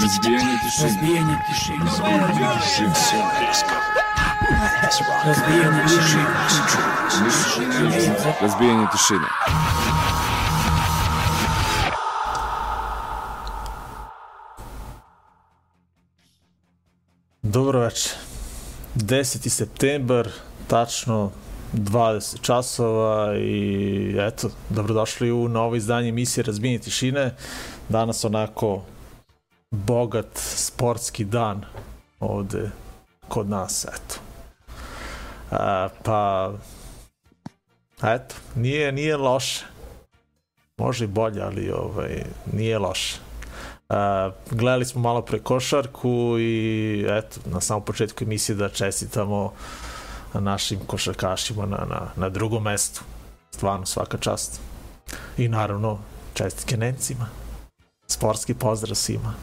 Разбиение тишины. Разбиение тишины. Разбиение тишины. Разбиение тишины. Dobro večer. 10. septembar, tačno 20 časova i eto, dobrodošli u novo izdanje emisije Razbijenje tišine. Danas onako bogat sportski dan ovde kod nas, eto. A, pa, eto, nije, nije loše. Može i bolje, ali ovaj, nije loše. Uh, gledali smo malo pre košarku i eto, na samom početku emisije da čestitamo našim košarkašima na, na, na drugom mestu. Stvarno svaka čast. I naravno čestitke Nemcima. Sportski pozdrav svima.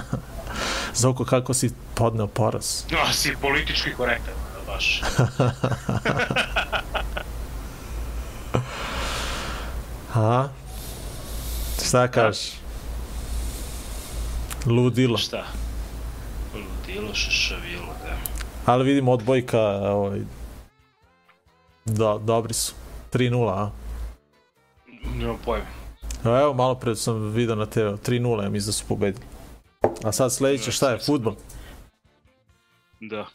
Zoko, kako si podneo poraz? No, si politički korektan, baš. A? Šta kažeš? Ludilo. Šta? Ludilo, šešavilo, da. Ali vidimo odbojka, ovaj, do, dobri su. 3-0, a? Nemam pojma. Evo, malo pre sam vidio na TV, 3-0, ja mislim da su pobedili. A sad sledeće šta je, futbol? Da.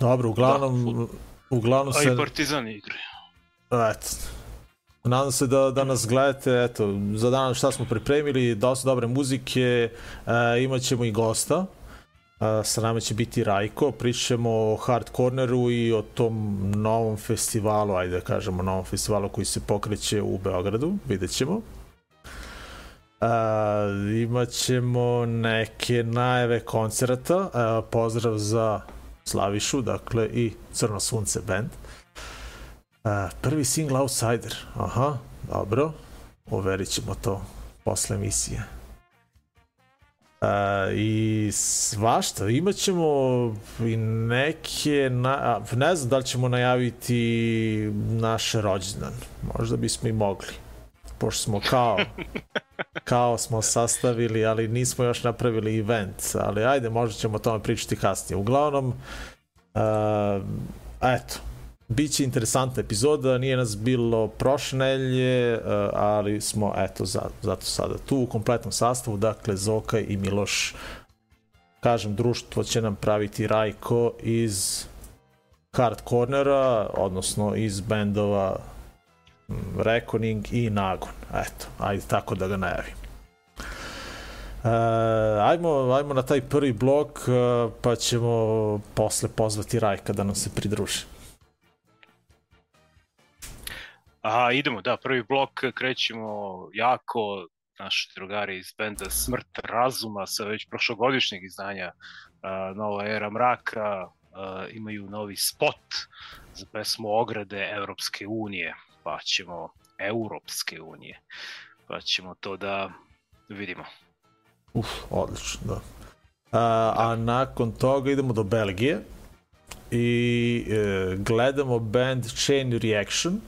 Dobro, uglavnom, uglavnom A se... i Partizan igra. Eto. Nadam se da, da nas gledate, eto, za danas šta smo pripremili, dosta dobre muzike, e, imat ćemo i gosta, e, sa nama će biti Rajko, pričat ćemo o Hard Corneru i o tom novom festivalu, ajde da kažemo novom festivalu koji se pokreće u Beogradu, vidjet ćemo. E, imat ćemo neke najave koncerta, e, pozdrav za Slavišu, dakle i Crno sunce band. Uh, prvi single Outsider. Aha, dobro. Overit ćemo to posle emisije. Uh, I svašta, imat ćemo i neke, na, a, ne znam da li ćemo najaviti naš rođendan. Možda bismo i mogli. Pošto smo kao, kao smo sastavili, ali nismo još napravili event. Ali ajde, možda ćemo o tome pričati kasnije. Uglavnom, uh, eto, Biće interesantna epizoda, nije nas bilo prošle nelje, eh, ali smo eto za, zato sada tu u kompletnom sastavu, dakle Zoka i Miloš kažem, društvo će nam praviti Rajko iz Hard Cornera, odnosno iz bendova Reckoning i Nagon. Eto, ajde tako da ga najavim. Uh, ajmo, ajmo na taj prvi blok, uh, pa ćemo posle pozvati Rajka da nam se pridruži. Aha, idemo, da, prvi blok krećemo jako, naši drugari iz benda Smrt razuma sa već prošlogodišnjeg izdanja uh, Nova era mraka uh, imaju novi spot za pesmu Ograde Evropske unije, pa ćemo Europske unije, pa ćemo to da vidimo. Uf, odlično, da. A, a nakon toga idemo do Belgije i e, gledamo band Chain Reaction.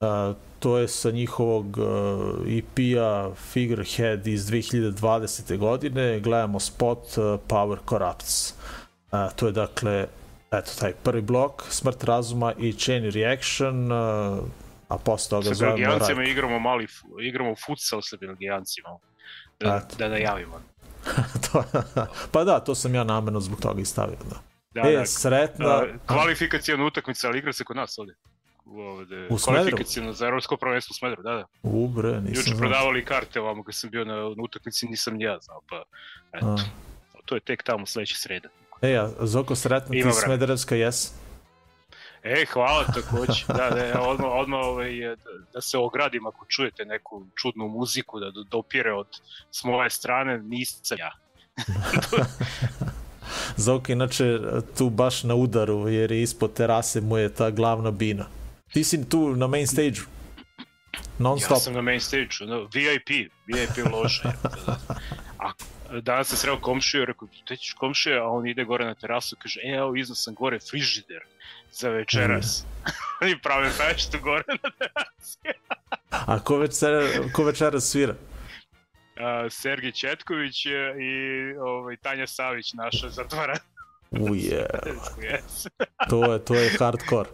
A, to je sa njihovog uh, EP-a Figurehead iz 2020. godine. Gledamo spot uh, Power Corrupts. Uh, to je dakle eto taj prvi blok, Smrt razuma i Chain Reaction, uh, a posle toga Sa zovemo Belgijancima Rajko. igramo mali, igramo futsal sa Belgijancima. Da, Eto. da najavimo. to, pa da, to sam ja namerno zbog toga i stavio. Da. Da, e, da, sretna... Da, utakmica, ali igra se kod nas ovde. Ovde, U Smederevu? kvalifikacijona za evropsko prvenstvo u Smederu, da, da. U, bre, nisam Juče prodavali karte ovamo kad sam bio na, na utakmici, nisam ni ja znao, pa eto. A. To je tek tamo sledeće sreda. E, a Zoko, sretna ti. Smederevska jes? E, hvala takođe. Da, da, ja odmah, odmah ovaj, da, se ogradim ako čujete neku čudnu muziku da do- dopire od s moje strane, nisam ja. Zoko, inače, tu baš na udaru, jer je ispod terase mu je ta glavna bina. Ti si tu na main stage non Ja stop. sam na main stage, no, VIP, VIP lože. A danas sam sreo komšiju, rekao, te ćeš komšija, a on ide gore na terasu, kaže, e, evo, iznad sam gore frižider za večeras. Oni prave feštu gore na terasi. A ko večera, ko večera svira? Sergij Četković i ovaj, Tanja Savić, naša zatvara. Uje, to je, to je hardcore.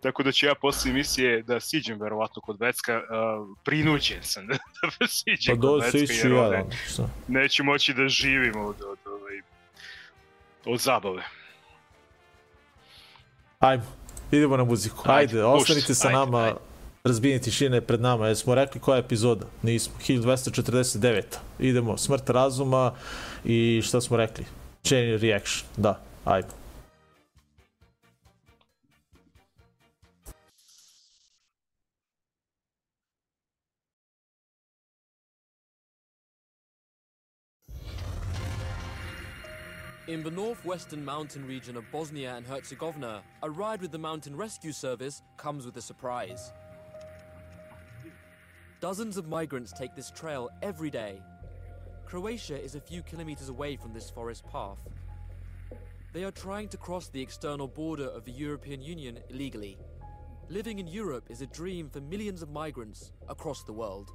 Tako da ću ja posle emisije da siđem verovatno kod Becka, uh, prinuđen sam da, da siđem pa kod Becka, jer ja, neću moći da živim od, od, od, ovaj, od zabave. Ajmo, idemo na muziku. Ajde, ajde ostanite sa ajde, nama, ajde. razbijenje tišine pred nama. Jer smo rekli koja je epizoda? Nismo. 1249. Idemo, smrt razuma i šta smo rekli? Chain reaction, da, ajde. In the northwestern mountain region of Bosnia and Herzegovina, a ride with the Mountain Rescue Service comes with a surprise. Dozens of migrants take this trail every day. Croatia is a few kilometers away from this forest path. They are trying to cross the external border of the European Union illegally. Living in Europe is a dream for millions of migrants across the world.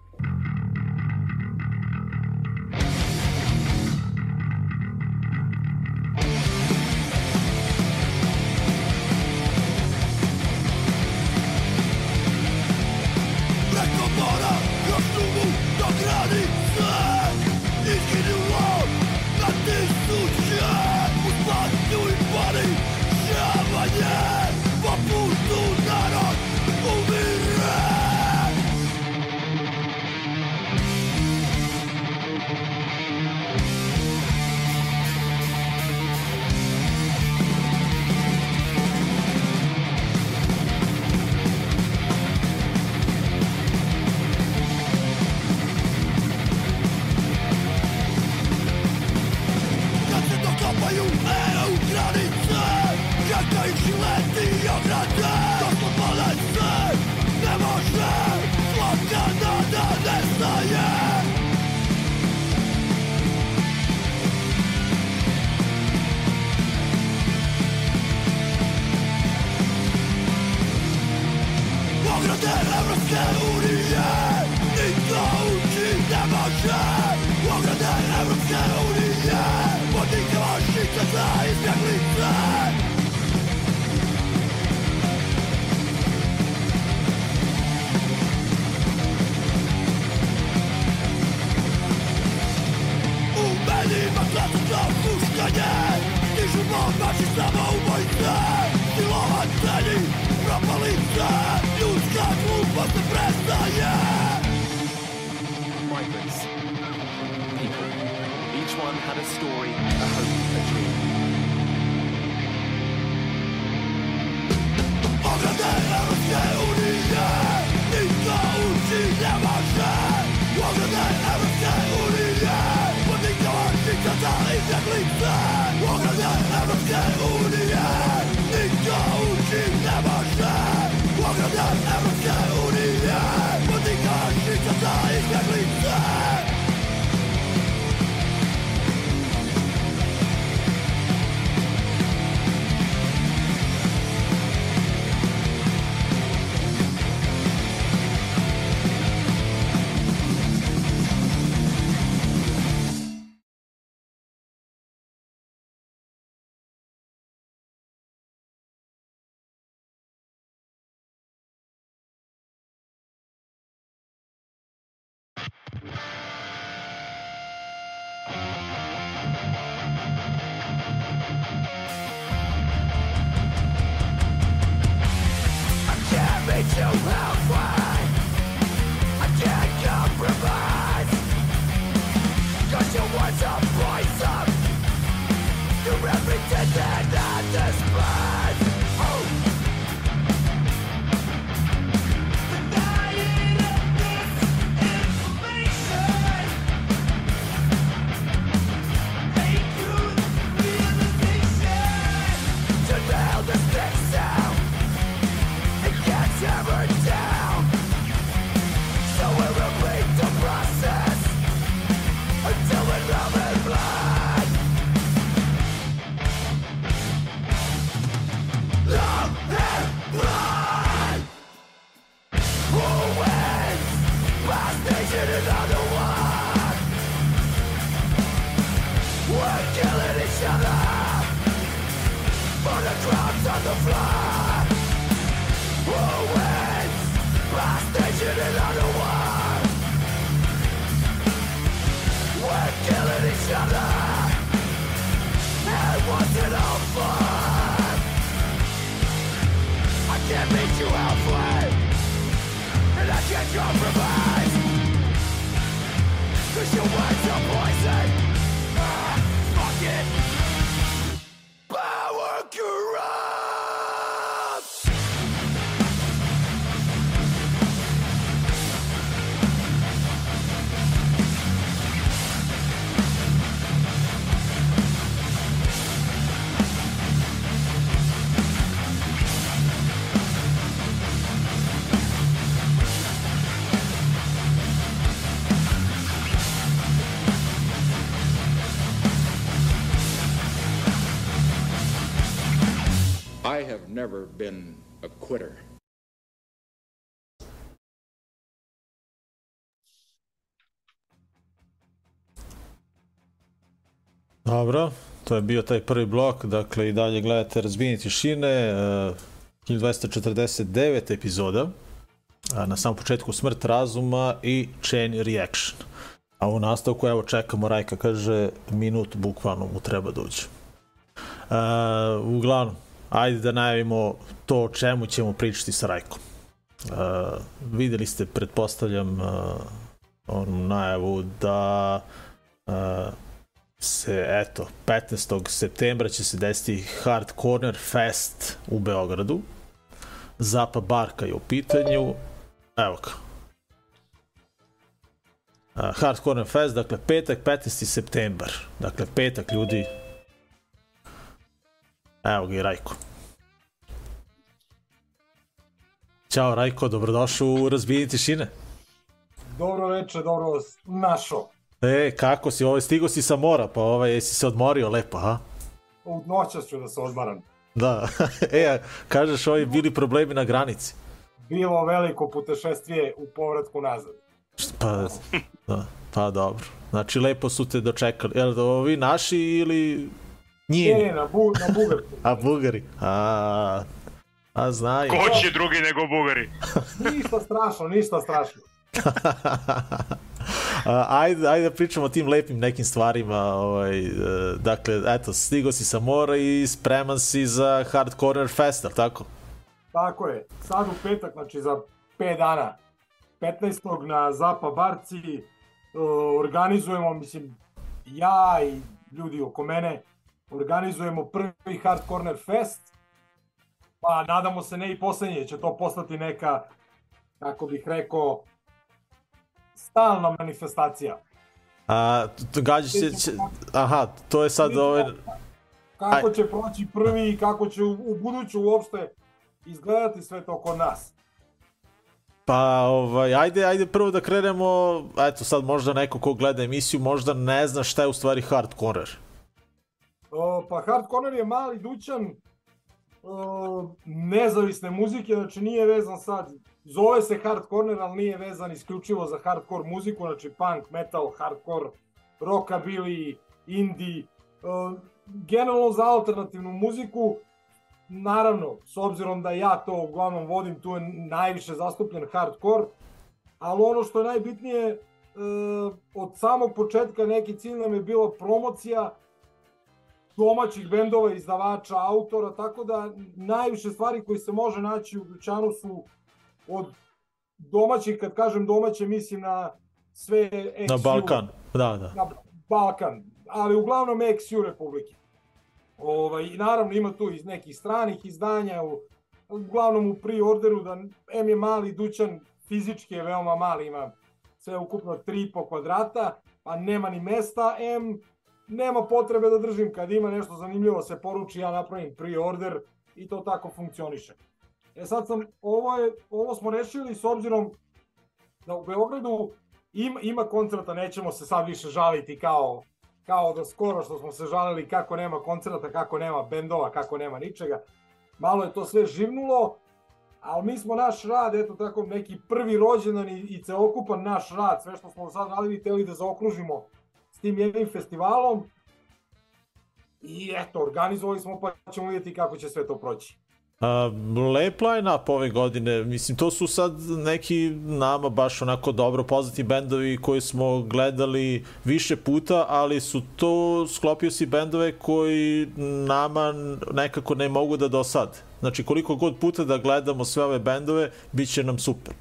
Another one I have never been a quitter. Dobro, to je bio taj prvi blok, dakle i dalje gledate Razbijenje tišine, uh, 1249 epizoda, a na samom početku Smrt razuma i Chain Reaction. A u nastavku, evo čekamo, Rajka kaže, minut bukvalno mu treba da uđe. Uh, uglavnom, ajde da najavimo to o čemu ćemo pričati sa Rajkom. Uh, videli ste, pretpostavljam, uh, onu najavu da uh, se, eto, 15. septembra će se desiti Hard Corner Fest u Beogradu. Zapa Barka je u pitanju. Evo ga. Uh, Hard Corner Fest, dakle, petak, 15. septembar. Dakle, petak, ljudi. Evo ga i Rajko. Ćao Rajko, dobrodošao u Razbijenje tišine. Dobro veče, dobro vas našo. E, kako si, ovaj, stigo si sa mora, pa ovaj, jesi se odmorio lepo, ha? U noćas ću da se odmaram. Da, e, kažeš ovi bili problemi na granici. Bilo veliko putešestvije u povratku nazad. Pa, da, pa dobro. Znači, lepo su te dočekali. Jel da ovi naši ili Ne, njeni? ne, na, bu, na Bugarsku. A Bugari? A, a znaju. Ko će drugi nego Bugari? Ništa strašno, ništa strašno. Ajde, ajde da pričamo o tim lepim nekim stvarima. Ovaj, e, dakle, eto, stigo si sa mora i spreman si za Hard Corner Fest, ali tako? Tako je, sad u petak, znači za 5 dana, 15. na Zapa Barci, uh, organizujemo, mislim, ja i ljudi oko mene, organizujemo prvi Hard Corner Fest, pa nadamo se ne i poslednje, će to postati neka, kako bih rekao, stalna manifestacija. A, gađa se, će, aha, to je sad ovaj, Kako će proći prvi i kako će u, u buduću uopšte izgledati sve to kod nas. Pa, ovaj, ajde, ajde prvo da krenemo, eto sad možda neko ko gleda emisiju možda ne zna šta je u stvari hard O, pa Hard Corner je mali dućan o, nezavisne muzike, znači nije vezan sad, zove se Hard Corner, ali nije vezan isključivo za hardcore muziku, znači punk, metal, hardcore, rockabilly, indie, o, generalno za alternativnu muziku, naravno, s obzirom da ja to uglavnom vodim, tu je najviše zastupljen hardcore, ali ono što je najbitnije, e, od samog početka neki cilj nam je bila promocija domaćih bendova, izdavača, autora, tako da najviše stvari koji se može naći u dućanu su od domaćih, kad kažem domaće, mislim na sve ex Na Balkan, da, da. na Balkan, ali uglavnom ex-ju republike. Ovaj, I naravno ima tu iz nekih stranih izdanja, u, uglavnom u pre-orderu, da M je mali dućan, fizički je veoma mali, ima sve ukupno 3,5 kvadrata, pa nema ni mesta, M nema potrebe da držim, kad ima nešto zanimljivo se poruči, ja napravim pre-order i to tako funkcioniše. E sad sam, ovo, je, ovo smo rešili s obzirom da u Beogradu ima, ima koncerta, nećemo se sad više žaliti kao, kao da skoro što smo se žalili kako nema koncerta, kako nema bendova, kako nema ničega. Malo je to sve živnulo, ali mi smo naš rad, eto tako neki prvi rođendan i, i celokupan naš rad, sve što smo sad radili, teli da zaokružimo tim jednim festivalom I eto, organizovali smo pa ćemo vidjeti kako će sve to proći. A, lep line-up ove godine, mislim, to su sad neki nama baš onako dobro poznati bendovi koji smo gledali više puta, ali su to, sklopio si bendove koji nama nekako ne mogu da dosad. Znači, koliko god puta da gledamo sve ove bendove, bit će nam super.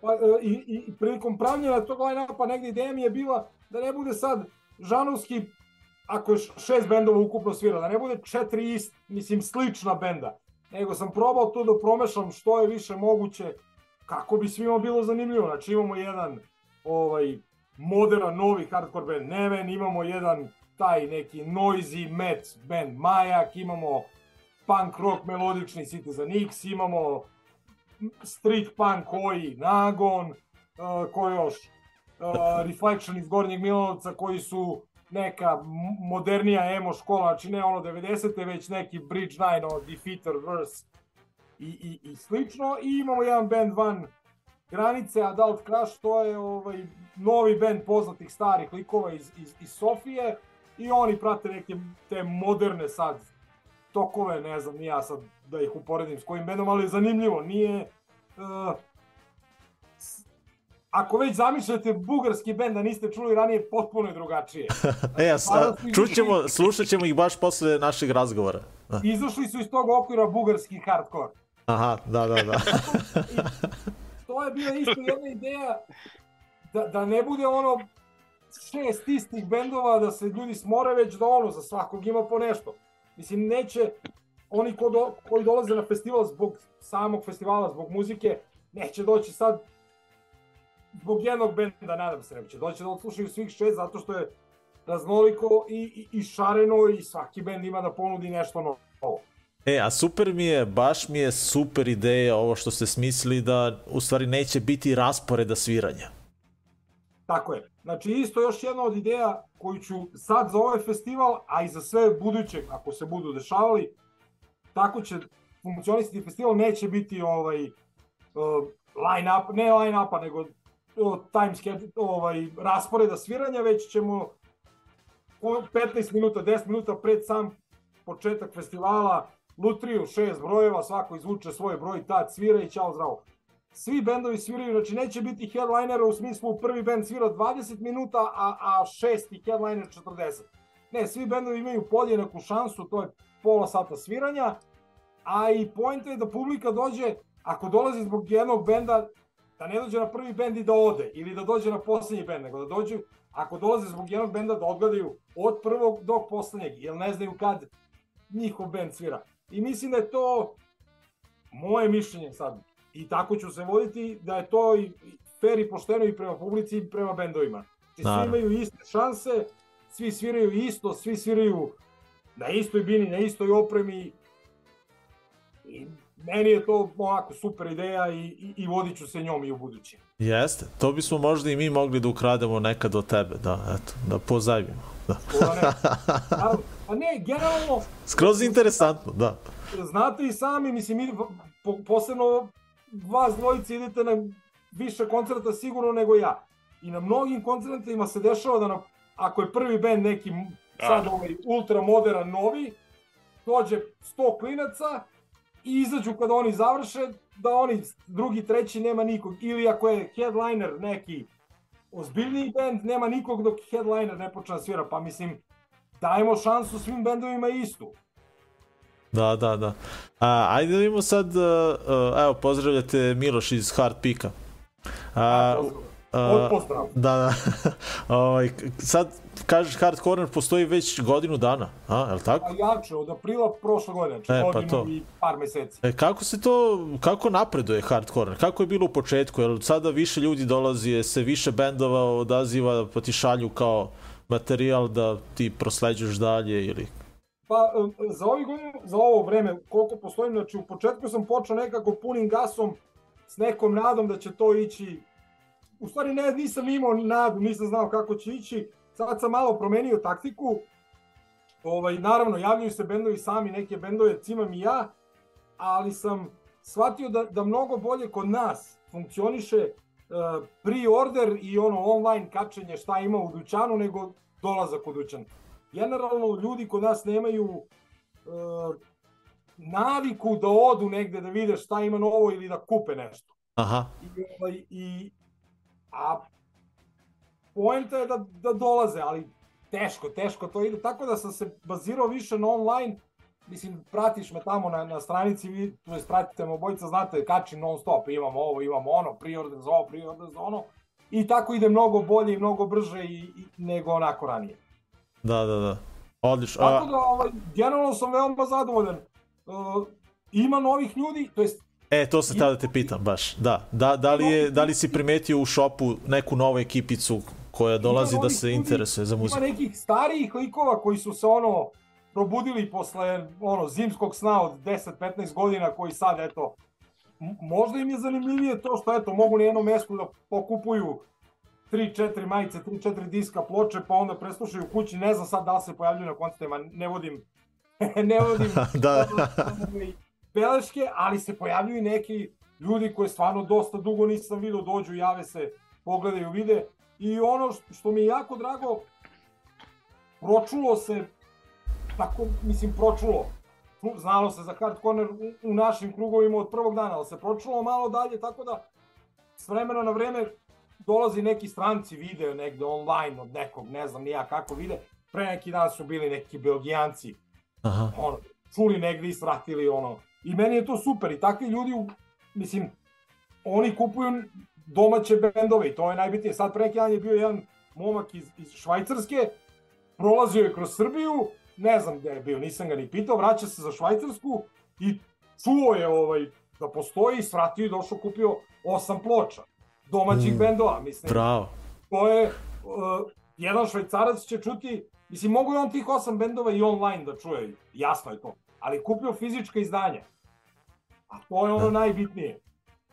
Pa, e, i, i prilikom pravljena tog line-upa negde ideja mi je bila da ne bude sad žanovski ako je šest bendova ukupno svira, da ne bude četiri ist, mislim, slična benda, nego sam probao to da promešam što je više moguće kako bi svima bilo zanimljivo. Znači imamo jedan ovaj moderan novi hardcore band Neven, imamo jedan taj neki noisy met band Majak, imamo punk rock melodični Citizen X, imamo street punk koji Nagon, uh, ko još, Reflection iz Gornjeg Milanovca koji su neka modernija emo škola, znači ne ono 90. već neki Bridge 9, ono Defeater Verse i, i, i slično. I imamo jedan band van granice, Adult Crush, to je ovaj, novi band poznatih starih likova iz, iz, iz Sofije i oni prate neke te moderne sad tokove, ne znam, ja sad da ih uporedim s kojim bandom, ali zanimljivo, nije... Uh, ako već zamišljate bugarski bend da niste čuli ranije, potpuno je drugačije. e, sa, čućemo, slušat ćemo ih baš posle našeg razgovora. Da. Izašli su iz tog okvira bugarski hardcore. Aha, da, da, da. to je bila isto jedna ideja da, da ne bude ono šest istih bendova, da se ljudi smore već da ono, za svakog ima po nešto. Mislim, neće, oni ko do, koji dolaze na festival zbog samog festivala, zbog muzike, neće doći sad zbog jednog benda, nadam se, neće doći da odslušaju svih šest, zato što je raznoliko i, i, i šareno i svaki bend ima da ponudi nešto novo. E, a super mi je, baš mi je super ideja ovo što ste smislili da u stvari neće biti rasporeda sviranja. Tako je. Znači isto još jedna od ideja koju ću sad za ovaj festival, a i za sve buduće, ako se budu dešavali, tako će funkcionisati festival, neće biti ovaj uh, line up, ne line upa, nego time schedule, ovaj, rasporeda sviranja, već ćemo 15 minuta, 10 minuta pred sam početak festivala lutriju, šest brojeva, svako izvuče svoj broj, tad svira i čao zdravo. Svi bendovi sviraju, znači neće biti headlinera u smislu prvi bend svira 20 minuta, a, a šesti headliner 40. Ne, svi bendovi imaju podjednaku šansu, to je pola sata sviranja, a i point je da publika dođe, ako dolazi zbog jednog benda, da ne dođe na prvi bend i da ode, ili da dođe na poslednji bend, nego da dođu, ako dolaze zbog jednog benda, da odgledaju od prvog do poslednjeg, jer ne znaju kad njihov bend svira. I mislim da je to moje mišljenje sad. I tako ću se voditi da je to i fair i pošteno i prema publici i prema bendovima. Znači, svi imaju iste šanse, svi sviraju isto, svi sviraju na istoj bini, na istoj opremi. I meni je to onako super ideja i, i, i vodit ću se njom i u buduće. Jeste, to bismo možda i mi mogli da ukrademo nekad od tebe, da, eto, da pozajmimo. Da. ne. A, a ne, generalno... Skroz interesantno, da. Znate i sami, mislim, mi, po, posebno vas dvojice idete na više koncerta sigurno nego ja. I na mnogim koncertima se dešava da na, ako je prvi band neki sad ovaj ultra modern novi, dođe 100 klinaca i izađu kada oni završe, da oni drugi, treći nema nikog. Ili ako je headliner neki ozbiljniji band, nema nikog dok headliner ne počne da svira. Pa mislim, dajemo šansu svim bendovima istu. Da, da, da. A, ajde da vidimo sad, uh, uh, evo, pozdravljate Miloš iz Hard Pika. A, Od pozdrav. Da, da. ovaj, sad, kažeš Hard Corner postoji već godinu dana, a, je li tako? A jače, od aprila prošle godine, znači e, godinu pa to. i par meseci. E, kako se to, kako napreduje Hard Corner? Kako je bilo u početku? Jel sada više ljudi dolazi, je se više bendova odaziva, pa ti šalju kao materijal da ti prosleđuješ dalje ili Pa za ovih godina, za ovo vreme, koliko postojim, znači u početku sam počeo nekako punim gasom s nekom nadom da će to ići. U stvari ne, nisam imao nadu, nisam znao kako će ići. Sad sam malo promenio taktiku. Ovaj, naravno, javljaju se bendovi sami, neke bendove cimam i ja, ali sam shvatio da, da mnogo bolje kod nas funkcioniše uh, pre-order i ono online kačenje šta ima u dućanu nego dolazak u dućan. generalno ljudi kod nas nemaju uh, naviku da odu negde da vide šta ima novo ili da kupe nešto. Aha, I, ovaj, i a poenta je da, da dolaze, ali teško, teško to ide, tako da sam se bazirao više na online, mislim, pratiš me tamo na, na stranici, vi, to jest pratite me obojica, znate, kačim non stop, imamo ovo, imamo ono, pre-order za ovo, pre-order za ono, i tako ide mnogo bolje i mnogo brže i, i nego onako ranije. da, da, da. Odlično. Tako da, ovaj, generalno sam veoma zadovoljan. Uh, ima novih ljudi, to jest e, to sam tada te pitam baš. Da, da, da, li je, da li si primetio u šopu neku novu ekipicu koja dolazi da se interesuje za muziku? Ima nekih starijih likova koji su se ono probudili posle ono zimskog sna od 10-15 godina koji sad eto možda im je zanimljivije to što eto mogu na jednom mestu da pokupuju 3-4 majice, 3-4 diska ploče, pa onda preslušaju kući, ne znam sad da li se pojavljuju na koncertima, ne vodim ne vodim Da. ovaj, beleške, ali se pojavljuju neki ljudi koje stvarno dosta dugo nisam vidio, dođu, jave se, pogledaju, vide. I ono što mi je jako drago, pročulo se, tako, mislim, pročulo. Ču- Znalo se za Hard Corner u, u našim krugovima od prvog dana, ali se pročulo malo dalje, tako da s vremena na vreme dolazi neki stranci video negde online od nekog, ne znam ni ja kako vide. Pre neki dan su bili neki belgijanci Aha. ono, čuli negde i svratili ono. I meni je to super i takvi ljudi, mislim, oni kupuju domaće bendove i to je najbitnije. Sad pre neki dan je bio jedan momak iz, iz Švajcarske, prolazio je kroz Srbiju, ne znam gde je bio, nisam ga ni pitao, vraća se za Švajcarsku i čuo je ovaj, da postoji, svratio i došao kupio osam ploča domaćih Mm. bendova, mislim Bravo. to je, uh, jedan švajcarac će čuti, mislim, mogu je on tih osam bendova i online da čuje, jasno je to, ali kupio fizička izdanja. A to je ono Da. najbitnije.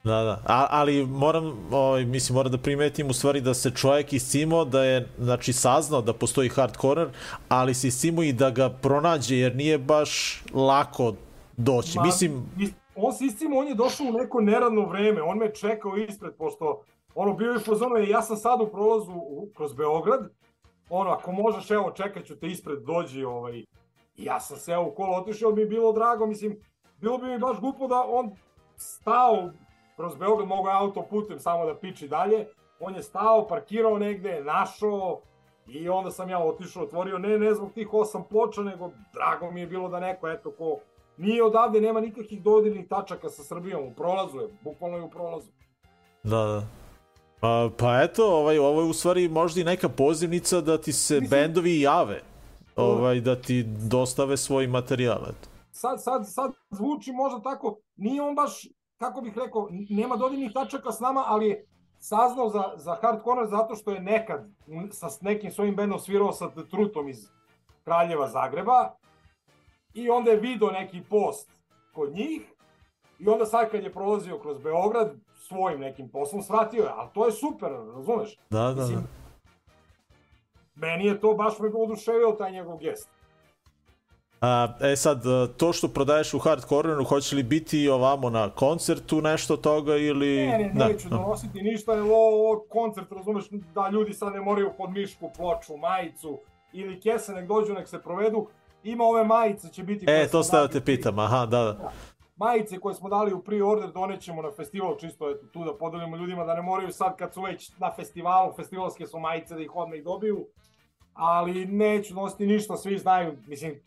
Da, da. A, ali moram, ovaj, mislim, moram da primetim u stvari da se čovjek iscimo da je, znači, saznao da postoji hard corner, ali se iscimo i da ga pronađe, jer nije baš lako doći. Ma, Mislim, is- on se istimo, on je došao u neko neradno vreme, on me čekao ispred, pošto ono bio je "E, ja sam sad u prolazu u, kroz Beograd, ono, ako možeš, evo, čekat ću te ispred, dođi, ovaj, ja sam se evo u kolo otišao, mi je bilo drago, mislim, bilo bi mi baš glupo da on stao kroz Beograd, mogo je autoputem samo da piči dalje, on je stao, parkirao negde, našao, i onda sam ja otišao, otvorio, ne, ne zbog tih osam ploča, nego drago mi je bilo da neko, eto, ko nije odavde, nema nikakvih dodirnih tačaka sa Srbijom, u prolazu je, bukvalno je u prolazu. da, da. Pa, pa eto, ovaj, ovo je u stvari možda i neka pozivnica da ti se Mislim- bendovi jave, ovaj, da ti dostave svoj materijal. Eto. sad, sad, sad zvuči možda tako, nije on baš, kako bih rekao, nema dodirnih tačaka s nama, ali je saznao za, za Hard Corner zato što je nekad sa nekim svojim bendom svirao sa The Truthom iz Kraljeva Zagreba i onda je video neki post kod njih i onda sad kad je prolazio kroz Beograd svojim nekim poslom svratio je, ali to je super, razumeš? Da, da, da. Mislim, meni je to baš me oduševio taj njegov gest. A, e sad, a, to što prodaješ u hard corneru, hoće li biti ovamo na koncertu nešto toga ili... Ne, ne, Da, neću da. donositi ništa, jer ovo, koncert, razumeš, da ljudi sad ne moraju pod mišku, ploču, majicu ili kese, nek dođu, nek se provedu. Ima ove majice, će biti... E, to ste da te pitam, aha, da, da. Majice koje smo dali u pre-order donećemo na festival, čisto eto, tu da podelimo ljudima da ne moraju sad kad su već na festivalu, festivalske su majice da ih odmah i dobiju. Ali neću donositi ništa, svi znaju, mislim,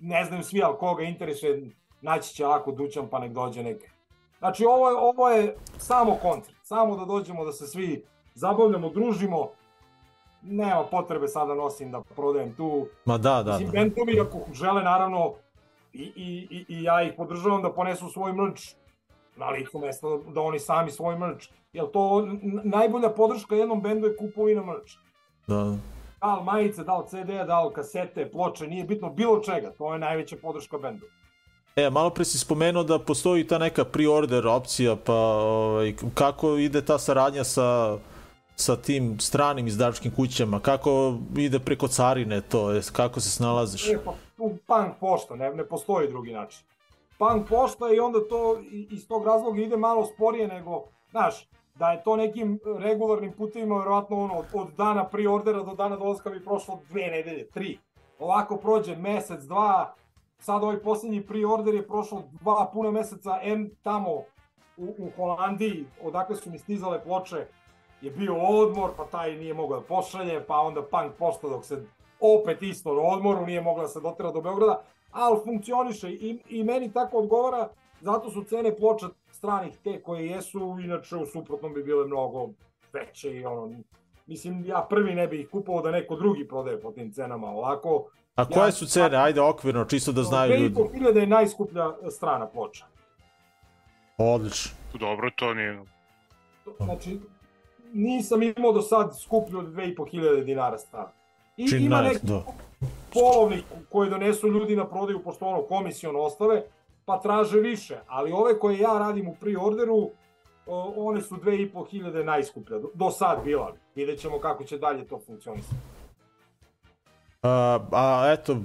ne znaju svi, ali koga interesuje, naći će lako dućan pa nek dođe nek. Znači ovo je, ovo je samo koncert, samo da dođemo da se svi zabavljamo, družimo. Nema potrebe sada nosim da prodajem tu. Ma da, da, Mislim, da. bendovi ako žele naravno i, i, i, i ja ih podržavam da ponesu svoj mrč na licu mesta, da oni sami svoj mrč. Jer to najbolja podrška jednom bendu je kupovina mrč. da. Da li majice, da li CD, da li kasete, ploče, nije bitno bilo čega. To je najveća podrška bendu. E, malo pre si spomenuo da postoji ta neka pre-order opcija, pa ovaj, kako ide ta saradnja sa, sa tim stranim izdavačkim kućama, kako ide preko carine to, jest, kako se snalaziš? E, pa, punk pošta, ne, ne postoji drugi način. Punk pošta i onda to iz tog razloga ide malo sporije nego, znaš, da je to nekim regularnim putevima, verovatno ono, od, od dana pre-ordera do dana dolaska bi prošlo dve nedelje, tri. ovako prođe mesec, dva, sad ovaj posljednji pre-order je prošlo dva puna meseca, M tamo u, u Holandiji, odakle su mi stizale ploče, je bio odmor, pa taj nije mogao da pošalje, pa onda punk pošta dok se opet isto na odmoru, nije mogla da se dotera do Beograda, ali funkcioniše i, i meni tako odgovara, zato su cene ploča stranih te koje jesu, inače u suprotnom bi bile mnogo veće i ono, mislim ja prvi ne bih ih kupovao da neko drugi prodaje po tim cenama ovako. A koje ja, su cene? Ajde okvirno, čisto da znaju ljudi. 2500 je najskuplja strana ploča. Odlično. Dobro, to nije... Znači, nisam imao do sad skuplju od 2500 dinara strana. I Čini ima neki da. polovnik koji donesu ljudi na prodaju, pošto ono komisijon ostave, pa traže više. Ali ove koje ja radim u pre-orderu, one su 2500 najskuplja, do, do sad bila. Vidjet ćemo kako će dalje to funkcionisati. A, a eto,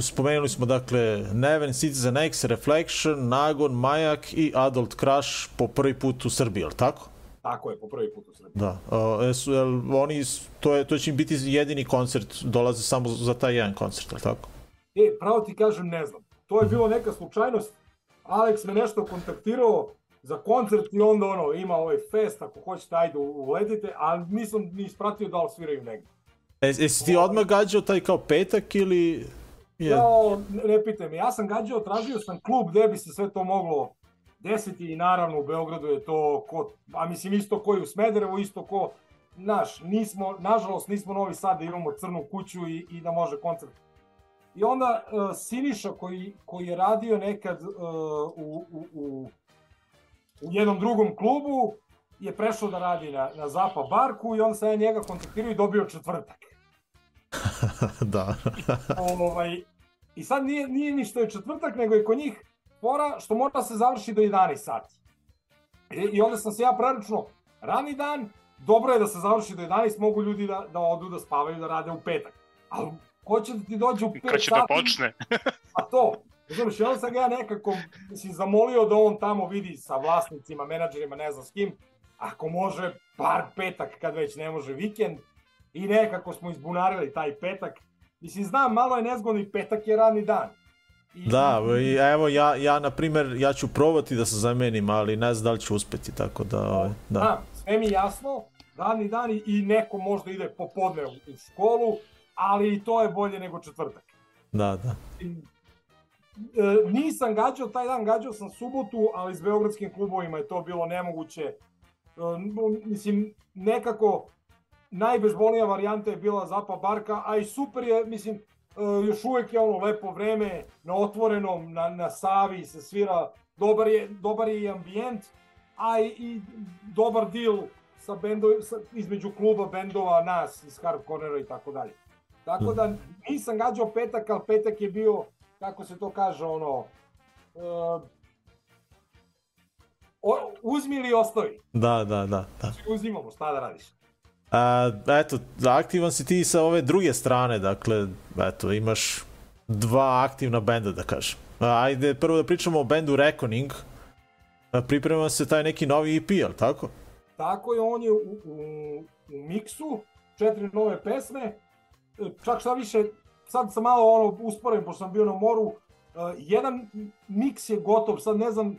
spomenuli smo dakle Neven, Citizen X, Reflection, Nagon, Majak i Adult Crush po prvi put u Srbiji, je tako? Tako je, po prvi put u Srbiji. Da. A, jesu, jel, oni, to, je, to će im biti jedini koncert, dolaze samo za taj jedan koncert, je tako? E, pravo ti kažem, ne znam. To je bilo neka slučajnost. Alex me nešto kontaktirao za koncert i onda ono, ima ovaj fest, ako hoćete, ajde uletite, ali nisam ni ispratio da li sviraju negdje. E, jesi ti odmah gađao taj kao petak ili... Je... Ja, ne pitaj me, ja sam gađao, tražio sam klub gde bi se sve to moglo desiti i naravno u Beogradu je to ko, a mislim isto ko i u Smederevu, isto ko, naš, nismo, nažalost nismo Novi Sad da imamo crnu kuću i, i da može koncert. I onda uh, Siniša koji, koji je radio nekad uh, u, u, u, u jednom drugom klubu je prešao da radi na, na Zapa Barku i sam ja njega kontaktirao i dobio četvrtak. da. ovaj, I sad nije, nije ni što je četvrtak, nego je kod njih fora što mora se završi do 11 sati. I, I onda sam se ja preračunao, rani dan, dobro je da se završi do 11, mogu ljudi da, da odu da spavaju, da rade u petak. Ali ko će da ti dođe u 5 Kad će da sati? počne? A to, znaš, i onda sam ga ja nekako, mislim, zamolio da on tamo vidi sa vlasnicima, menadžerima, ne znam s kim, ako može, bar petak, kad već ne može vikend, i nekako smo izbunarili taj petak. Mislim, znam, malo je nezgodno i petak je radni dan. I, Da, i evo ja, ja na primer, ja ću probati da se zamenim, ali ne znam da li ću uspeti, tako da, ovaj, da. Da, sve mi jasno, radni dan i- i neko možda ide popodne u, u školu, ali i to je bolje nego četvrtak. Da, da. E, nisam gađao, taj dan gađao sam subotu, ali s beogradskim klubovima je to bilo nemoguće. E, mislim, nekako najbezbolnija varijanta je bila Zapa Barka, a i super je, mislim, e, još uvek je ono lepo vreme, na otvorenom, na, na Savi se svira, dobar je, dobar je i ambijent, a i, i dobar deal sa bendo, sa, između kluba bendova, nas iz Hard Cornera i tako dalje. Tako da nisam gađao petak, ali petak je bio, kako se to kaže, ono, uh, o, uzmi ili ostavi. Da, da, da, da. Svi uzimamo, šta da radiš? A, eto, aktivan si ti sa ove druge strane, dakle, eto, imaš dva aktivna benda, da kažem. Ajde, prvo da pričamo o bendu Reckoning. Priprema se taj neki novi EP, jel tako? Tako je, on je u, u, u miksu, četiri nove pesme, čak šta više, sad sam malo ono usporen, pošto sam bio na moru, uh, jedan miks je gotov, sad ne znam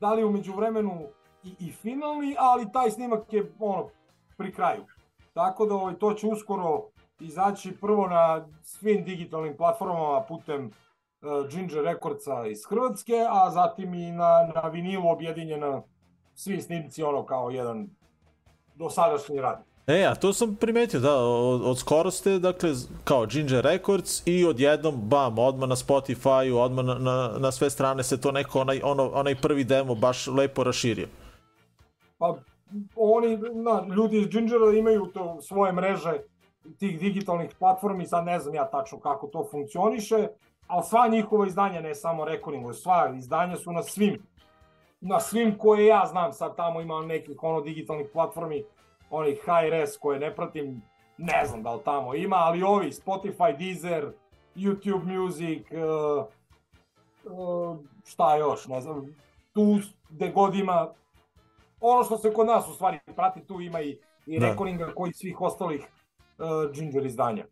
da li umeđu vremenu i, i finalni, ali taj snimak je ono, pri kraju. Tako da ovaj, to će uskoro izaći prvo na svim digitalnim platformama putem uh, Ginger Recordsa iz Hrvatske, a zatim i na, na vinilu objedinjena svi snimci ono kao jedan dosadašnji rad. E, a to sam primetio, da, od, od skoro ste, dakle, kao Ginger Records i odjednom, bam, odmah na Spotify-u, odmah na, na, na sve strane se to neko, onaj, ono, onaj prvi demo baš lepo raširio. Pa oni, na, ljudi iz Gingera imaju to svoje mreže tih digitalnih platformi, sad ne znam ja tačno kako to funkcioniše, ali sva njihova izdanja, ne samo Recordingu, sva izdanja su na svim, na svim koje ja znam, sad tamo ima nekih ono digitalnih platformi, onih HRS koje ne pratim, ne znam da li tamo ima, ali ovi, Spotify, Deezer, YouTube Music, uh, uh, šta još, ne znam, tu gde god ima ono što se kod nas u stvari prati, tu ima i, i Da. recordinga koji svih ostalih uh, Ginger izdanja.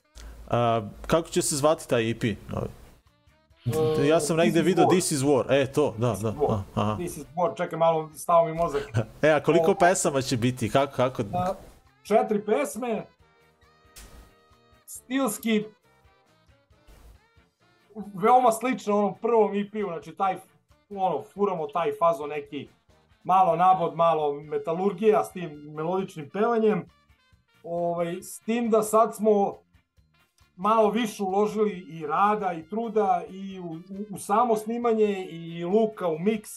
A, kako će se zvati taj EP? Novi? E, Ja sam negde video. This is War. E, to, da, This da. is War. Aha. This is War, čekaj malo, stao mi mozak. E, a koliko O- pesama će biti? Kako, kako? A, četiri pesme, stilski veoma slično onom prvom EP-u, znači taj, ono, furamo taj fazo neki malo nabod, malo metalurgija s tim melodičnim pevanjem, ovaj, s tim da sad smo malo više uložili i rada i truda i u, u, u samo snimanje i luka u miks,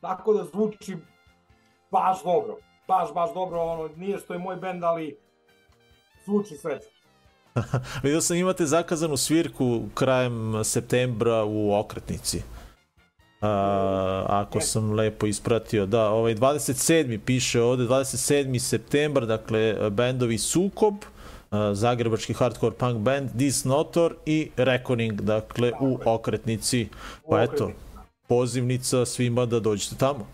tako da zvuči baš dobro, baš, baš dobro, ono, nije što je moj bend, ali zvuči svetski. Vidio sam imate zakazanu svirku krajem septembra u Okretnici. A, ako sam lepo ispratio, da, ovaj 27. piše ovde, 27. septembar, dakle, bendovi Sukob, a, zagrebački hardcore punk band, Disnotor i Reckoning, dakle, u Okretnici. Pa eto, Okretnici. pozivnica svima da dođete tamo.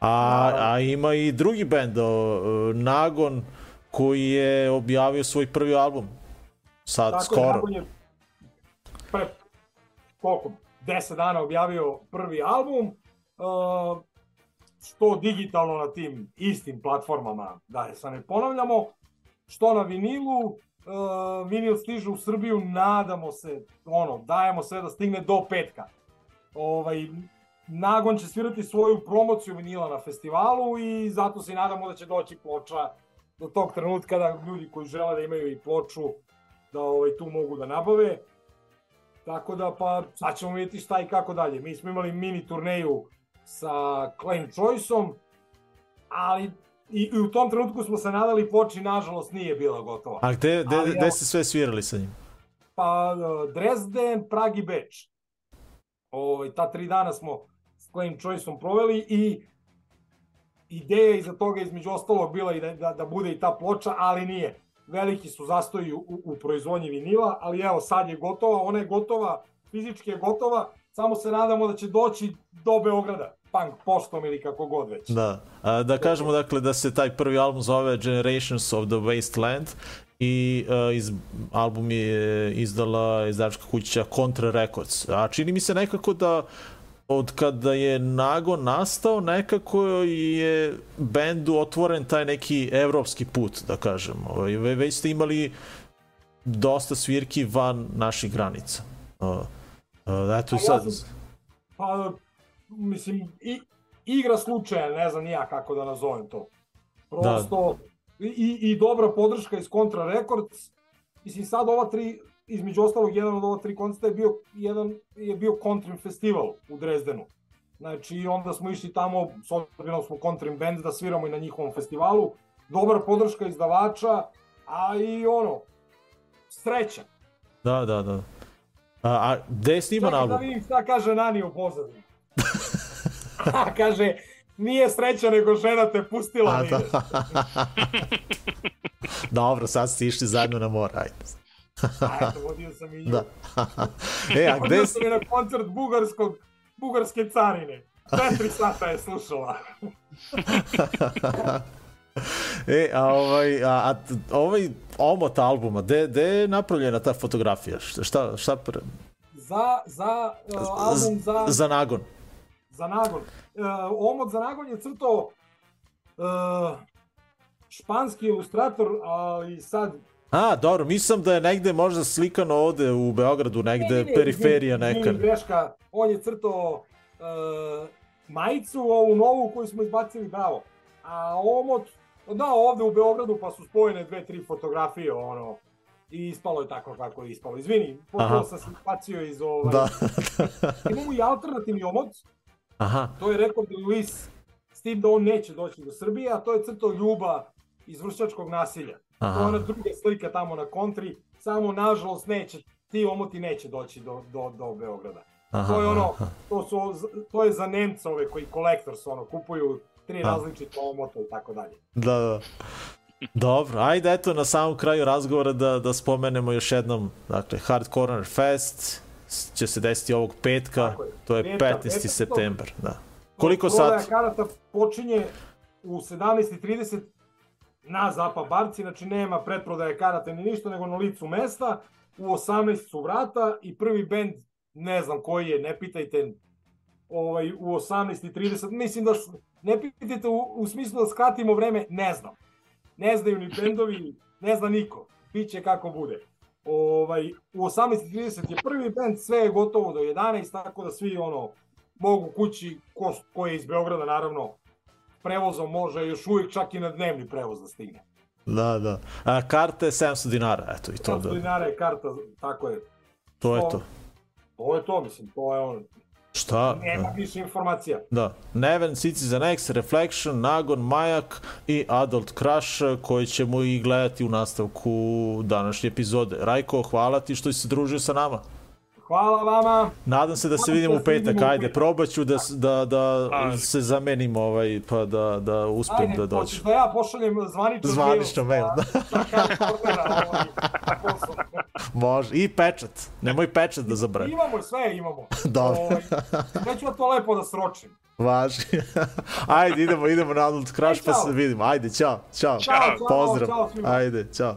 A, a ima i drugi bend, o, Nagon, koji je objavio svoj prvi album. Sad, Tako skoro. nakon je pre, koliko, 10 dana objavio prvi album, uh, što digitalno na tim istim platformama, da sad ne ponavljamo, što na vinilu, uh, vinil stiže u Srbiju, nadamo se, ono, dajemo sve da stigne do petka. Ovaj, Nagon će svirati svoju promociju vinila na festivalu i zato se nadamo da će doći ploča do tog trenutka da ljudi koji žele da imaju i ploču da ovaj, tu mogu da nabave. Tako da pa sad ćemo vidjeti šta i kako dalje. Mi smo imali mini turneju sa Claim Choice-om, ali i, i u tom trenutku smo se nadali ploči, nažalost nije bila gotova. A gde, gde, gde ste sve svirali sa njim? Pa Dresden, Prag i Beč. Ovaj, ta tri dana smo s Claim Choice-om proveli i ideja iza toga između ostalog bila i da, da, da bude i ta ploča, ali nije. Veliki su zastoji u, u, u proizvodnji vinila, ali evo sad je gotova, ona je gotova, fizički je gotova, samo se nadamo da će doći do Beograda, punk poštom ili kako god već. Da. A, da kažemo dakle da se taj prvi album zove Generations of the Wasteland i uh, iz, album je izdala izdavačka kuća Contra Records. A čini mi se nekako da od kada je Nago nastao, nekako je bendu otvoren taj neki evropski put, da kažemo. Ovaj, ve- Već ste imali dosta svirki van naših granica. Uh, uh, eto A ja sad... Pa, mislim, i, igra slučaja, ne znam ni ja kako da nazovem to. Prosto, i, i dobra podrška iz Contra Records. Mislim, sad ova tri, između ostalog, jedan od ova tri koncerta je bio, jedan, je bio Contrim festival u Drezdenu. Znači, onda smo išli tamo, s obzirom da smo Contrim band, da sviramo i na njihovom festivalu. Dobra podrška izdavača, a i ono, sreća. Da, da, da. A, a gde je sniman Čekaj da album? vidim šta kaže Nani u pozadini. A, kaže, nije sreća nego žena te pustila. A, da. Dobro, sad ste išli zajedno na more, ajde. A, eto, vodio sam i nju. Da. e, a gde Vodio sam je na koncert bugarskog, bugarske carine. Četiri sata je slušala. e, a ovaj, a, a ovaj omot albuma, gde, gde je napravljena ta fotografija? Šta, šta, šta pre... Za, za uh, album za, Za nagon. Za nagon. Uh, omot za nagon je crtao uh, španski ilustrator, ali sad A, dobro, mislim da je negde možda slikano ovde u Beogradu, negde Ne, ne, ne, periferija neka. izvini, greška, on je crtao uh, majicu, ovu novu koju smo izbacili, bravo. A omot, da, ovde u Beogradu pa su spojene dve, tri fotografije, ono, i ispalo je tako kako je ispalo. Izvini, potpuno sam se izbacio iz ovaj... Da. Imamo i alternativni omot, Aha, to je rekao Luis, s tim da on neće doći do Srbije, a to je crtao Ljuba iz vršačkog nasilja. To je aha. ona druga slika tamo na kontri, samo nažalost neće, ti omoti neće doći do, do, do Beograda. aha, To je ono, aha. to, su, to je za Nemce ove koji collectors ono, kupuju tri A. različite omota i tako dalje. Da, da. Dobro, ajde eto na samom kraju razgovora da, da spomenemo još jednom, dakle, Hard Corner Fest će se desiti ovog petka, to je Petak, 15. 15. september, da. Koliko sati? karata počinje u 17.30 na Zapa Barci, znači nema pretprodaje karate ni ništa, nego na licu mesta, u 18 su vrata i prvi bend, ne znam koji je, ne pitajte, ovaj, u 18.30, mislim da, ne pitajte u, u smislu da skratimo vreme, ne znam. Ne znaju ni bendovi, ne zna niko, biće kako bude. Ovaj, u 18.30 je prvi bend, sve je gotovo do 11, tako da svi ono, mogu kući, ko, ko je iz Beograda naravno, prevozom može još uvijek čak i na dnevni prevoz da stigne. Da, da. A, karta je 700 dinara, eto i to 100 da. dinara je karta, tako je. To je to. To je to, mislim, to je ono, Šta? nema više informacija. Da. Neven, Citizen X, Reflection, Nagon, Majak i Adult Crush koji ćemo i gledati u nastavku današnje epizode. Rajko, hvala ti što si se družio sa nama. Hvala vama. Nadam se da se se vidimo da u se petak, ajde, petak. probat ću da, da, da Ajde. se zamenim ovaj, pa da, da uspem Ajde, da dođem. hoćeš da ja pošaljem zvanično Zvanično mail, da. Sa, sa Harry Pottera, ovaj. Može. I pečat. Nemoj pečat da zabravi. Imamo, sve imamo. Dobro. Ovaj, neću ja to lepo da sročim. Važi. Ajde, idemo, idemo na Adult Crush pa Aj, se čao. vidimo. Ajde, čao, čao. Ćao, čao, Pozdrav. svima. Ajde, čao.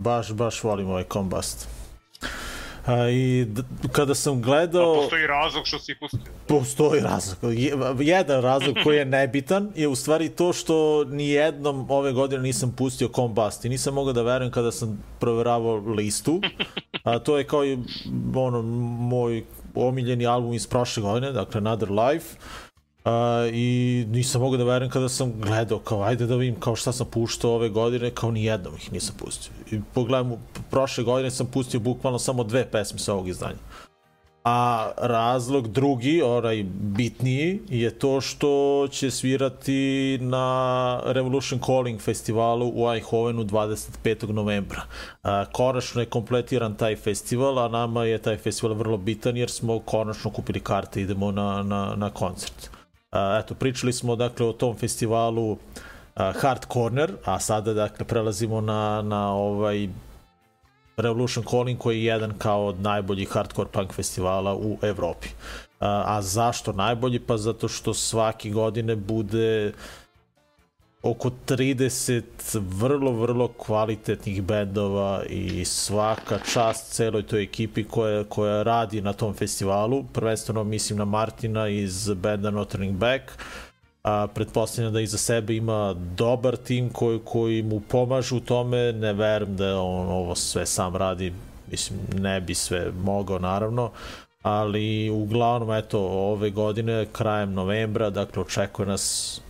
Baš, baš volim ovaj Combust. A, I kada sam Da gledao... postoji razlog što si pustio. Postoji razlog. Je- Jedan razlog koji je nebitan je u stvari to što ni jednom ove godine nisam pustio Combust i nisam mogao da verujem kada sam proveravao listu. A to je kao i ono, moj omiljeni album iz prošle godine, dakle Another Life. A, I nisam mogao da verujem kada sam gledao, kao ajde da vidim kao šta sam puštao ove godine, kao ni jednom ih nisam pustio. I pogledam, prošle godine sam pustio bukvalno samo dve pesme sa ovog izdanja. A razlog drugi, onaj bitniji, je to što će svirati na Revolution Calling festivalu u Eindhovenu 25. novembra. A, konačno je kompletiran taj festival, a nama je taj festival vrlo bitan jer smo konačno kupili karte idemo na, na, na koncert. Eto, pričali smo dakle o tom festivalu Hard Corner, a sada dakle prelazimo na, na ovaj Revolution Calling koji je jedan kao od najboljih hardcore punk festivala u Evropi. A zašto najbolji? Pa zato što svake godine bude oko 30 vrlo, vrlo kvalitetnih bendova i svaka čast celoj toj ekipi koja, koja radi na tom festivalu. Prvenstveno mislim na Martina iz benda No Turning Back, a pretpostavljam da iza sebe ima dobar tim koji, koji mu pomažu u tome, ne verujem da on ovo sve sam radi, mislim ne bi sve mogao naravno, ali uglavnom eto ove godine krajem novembra, dakle očekuje nas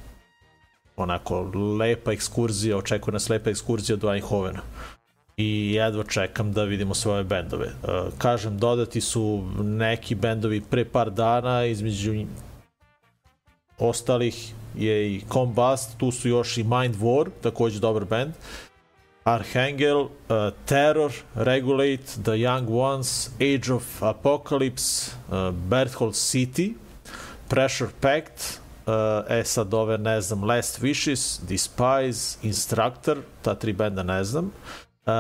onako lepa ekskurzija, očekuje nas lepa ekskurzija do Eindhovena i jedva čekam da vidimo svoje bendove. E, kažem, dodati su neki bendovi pre par dana, između ostalih je i Combust, tu su još i Mind War, takođe dobar band, Archangel, uh, Terror, Regulate, The Young Ones, Age of Apocalypse, uh, Berthold City, Pressure Pact, uh, e sad ove ne znam, Last Wishes, Despise, Instructor, ta tri benda ne znam, uh,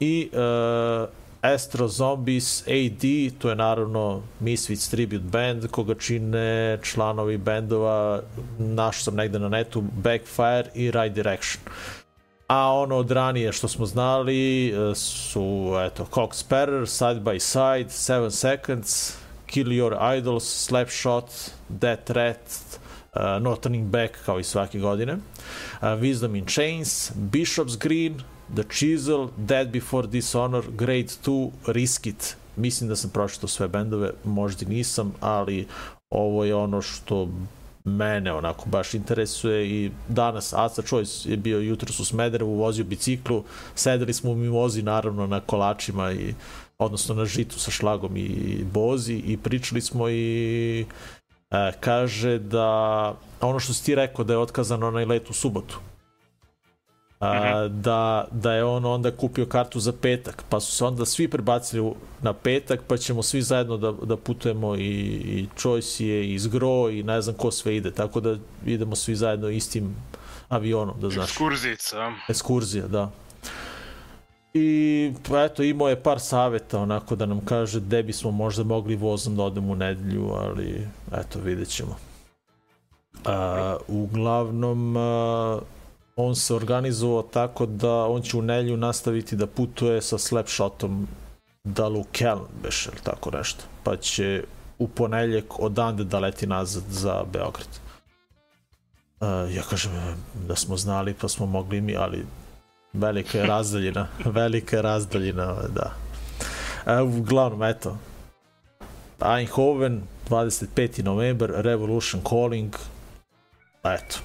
i uh, Astro Zombies AD, to je naravno Misfits Tribute Band, koga čine članovi bendova, naš sam negde na netu, Backfire i Right Direction. A ono od ranije što smo znali su, eto, Cock Sparrer, Side by Side, 7 Seconds, Kill Your Idols, Slapshot, Death Threat, uh, No Turning Back kao i svake godine, uh, Wisdom in Chains, Bishop's Green, The Chisel, Dead Before Dishonor, Grade 2, Risk It. Mislim da sam pročitao sve bendove, možda nisam, ali ovo je ono što mene onako baš interesuje i danas Aca Choice je bio jutros u Smederevu, vozio biciklu, sedeli smo u mimozi naravno na kolačima i odnosno na žitu sa šlagom i bozi i pričali smo i e, kaže da ono što si ti rekao da je otkazano onaj let u subotu a, da, da je on onda kupio kartu za petak, pa su se onda svi prebacili na petak, pa ćemo svi zajedno da, da putujemo i, i Choice je i Zgro i ne znam ko sve ide, tako da idemo svi zajedno istim avionom, da znaš. Ekskurzica. Ekskurzija, da. I pa eto, imao je par saveta onako da nam kaže gde bismo možda mogli vozom da odemo u nedelju, ali eto, vidjet ćemo. A, uglavnom, a, on se organizovao tako da on će u nedelju nastaviti da putuje sa Slapshotom da Lukeln, beš, ili tako nešto. Pa će u ponedeljak odande da leti nazad za Beograd. Uh, ja kažem da smo znali pa smo mogli mi, ali velika je razdaljina, velika je razdaljina, da. Uh, uglavnom, eto, Eindhoven, 25. novembar, Revolution Calling, eto,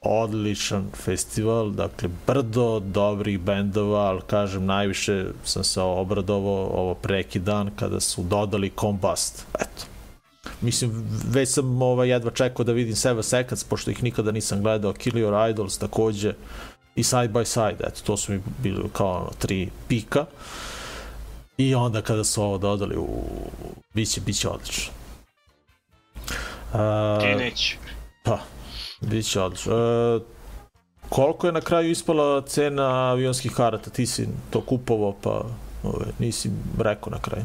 odličan festival, dakle, brdo dobrih bendova, ali kažem, najviše sam se obradovao ovo preki dan kada su dodali Combust, eto. Mislim, već sam ovaj, jedva čekao da vidim Seven Seconds, pošto ih nikada nisam gledao, Kill Your Idols takođe, i Side by Side, eto, to su mi bili kao ono, tri pika. I onda kada su ovo dodali, u, biće, biće odlično. Uh, Ti neće. Pa, bit će odlično. E, koliko je na kraju ispala cena avionskih karata? Ti si to kupovao, pa ove, nisi rekao na kraju.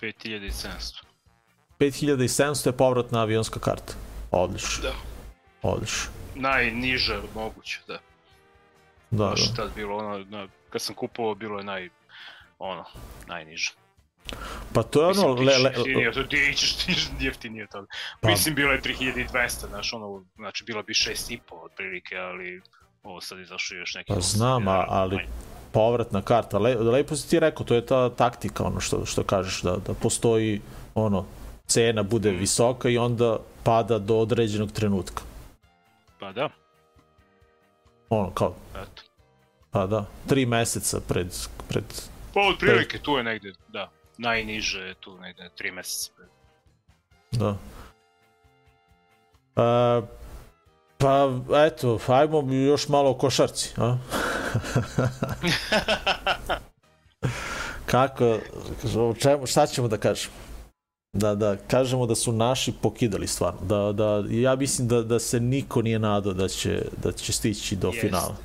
5700. 5700 je povratna avionska karta. Odlično. Da. Odlično. Najniža moguće, da. Da, Baš da. tad bilo ono, na, kad sam kupovao bilo je naj, ono, najniže. Pa to je ono... Mislim, Le, le, jeftinije, to ti ćeš ti jeftinije toga. Pa- Mislim, bilo je 3200, znaš, ono, znači, bilo bi 6,5 otprilike, ali ovo sad izašlo još neki... Pa znam, a, ali povratna karta. Le, lepo si ti rekao, to je ta taktika, ono što, što kažeš, da, da postoji ono, cena bude Mm. visoka i onda pada do određenog trenutka. Pa da, Ono, kao, eto. pa da, tri meseca pred, pred Pa otprilike tu je negde, da. Najniže je tu negde 3 meseca. pred. Da. A, pa, eto, ajmo još malo o košarci, a? Kako, o čemu, šta ćemo da kažemo? Da, da kažemo da su naši pokidali stvarno. Da, da, ja mislim da, da se niko nije nadao da će, da će stići do Jeste. finala.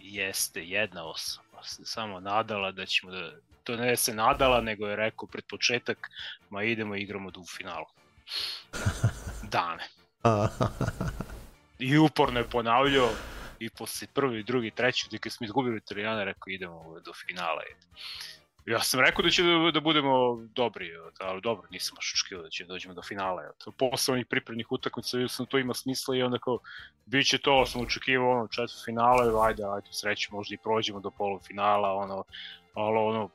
Jeste, jedna osoba se samo nadala da ćemo da... To ne da se nadala, nego je rekao pred početak, ma idemo i igramo do u finalu. Dane. I uporno je ponavljao i posle prvi, drugi, treći, dok smo izgubili Italijana, rekao idemo do finala. Ja sam rekao da će da, da budemo dobri, ali dobro, nisam baš očekivao da će da dođemo do finala. Posle onih pripremnih utakmica, vidio sam da to ima smisla i onda kao, bit će to, sam očekivao ono četvrt finale, ajde, ajde, sreće, možda i prođemo do polufinala, ono, ali ono,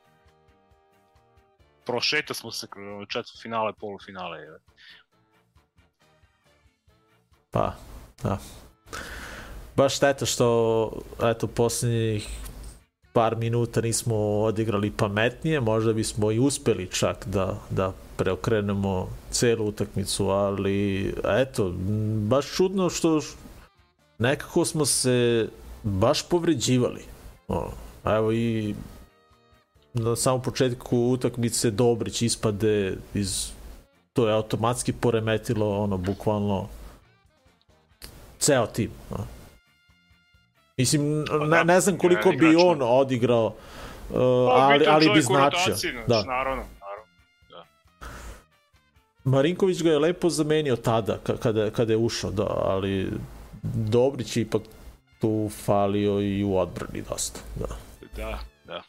prošeta smo se kroz ono, četvrt finale, polufinale. evo. Pa, da. Baš šteta što, eto, posljednjih par minuta nismo odigrali pametnije, možda bismo i uspeli čak da, da preokrenemo celu utakmicu, ali eto, baš čudno što nekako smo se baš povređivali. O, evo i na samom početku utakmice Dobrić ispade iz to je automatski poremetilo ono bukvalno ceo tim. a. Mislim, Pa ne, da, ne znam koliko bi on da. odigrao, uh, Pa, ali, ali bi značio. znači, Da. Naravno, naravno. Marinković ga je lepo zamenio tada, ka- kada, kada je ušao, da, ali Dobrić je ipak tu falio i u odbrani dosta. Da. Da, da.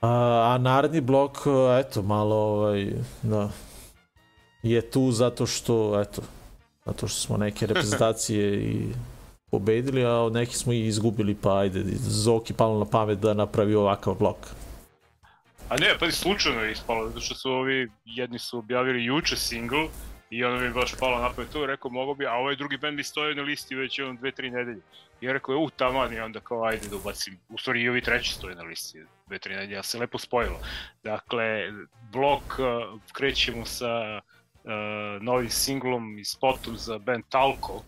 A, a naredni blok, eto, malo, ovaj, da, je tu zato što, eto, zato što smo neke reprezentacije i pobedili, a od nekih smo i izgubili, pa ajde, Zoki palo na pamet da napravi ovakav blok. A ne, pa slučajno je ispalo, zato što su ovi, jedni su objavili juče single i ono mi baš palo na pamet to, rekao mogo bi, a ovaj drugi band bi stojao na listi već on dve, tri nedelje. I ja rekao, u, taman, i onda kao, ajde da ubacim. U stvari i ovi treći stoje na listi dve, tri nedelje, ja se lepo spojilo. Dakle, blok, uh, krećemo sa uh, novim singlom i spotom za band Talco,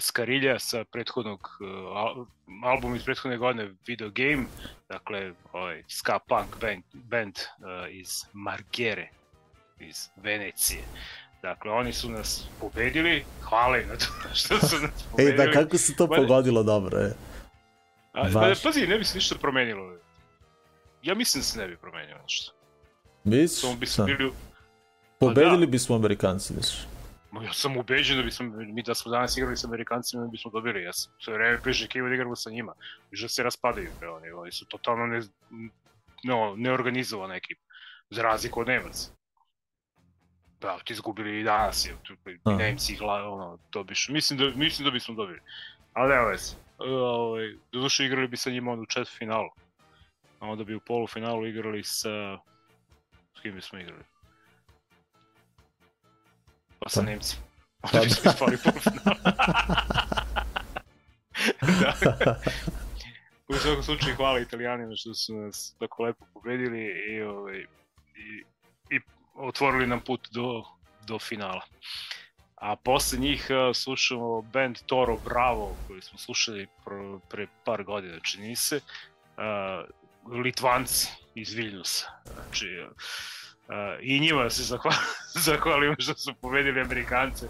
Skarilja sa prethodnog uh, al albuma iz prethodne godine Video Game, dakle ovaj ska punk band, band uh, iz Margere iz Venecije. Dakle, oni su nas pobedili, hvala im na to što su nas Ej, pobedili. da, kako se to pogodilo dobro, e. A, pa, pazi, ne bi se ništa promenilo. Ja mislim da se ne bi promenilo nešto. Misliš? Samo bi Da. bili... Pobedili da. bismo Amerikanci, misliš? Ma ja sam ubeđen da bismo, mi da smo danas igrali sa Amerikancima, da bismo dobili. Ja sam sve vreme prižekivo da igramo sa njima. Viš da se raspadaju, bre, oni, oni su totalno ne, no, neorganizovana ekipa. Za razliku od Nemaca. Da, ti izgubili i danas, je, tu, i Aha. Nemci ih ono, dobiš. Mislim da, mislim da bismo dobili. Ali nema veze. E, Ovaj, doduše igrali bi sa njima onda u četvrtfinalu. A onda bi u polufinalu igrali sa... S kim bismo igrali? Pa sa Pa- Nemcima. pa Onda bismo ispali u polufinalu. da. U svakom slučaju hvala Italijanima što su nas tako lepo pobedili i, ovaj, i, i otvorili nam put do, do finala. A posle njih slušamo band Toro Bravo koji smo slušali pro, pre par godina, čini se. Uh, Litvanci iz Viljusa. Znači, I njima se zahval, zahvalimo što su pobedili Amerikance.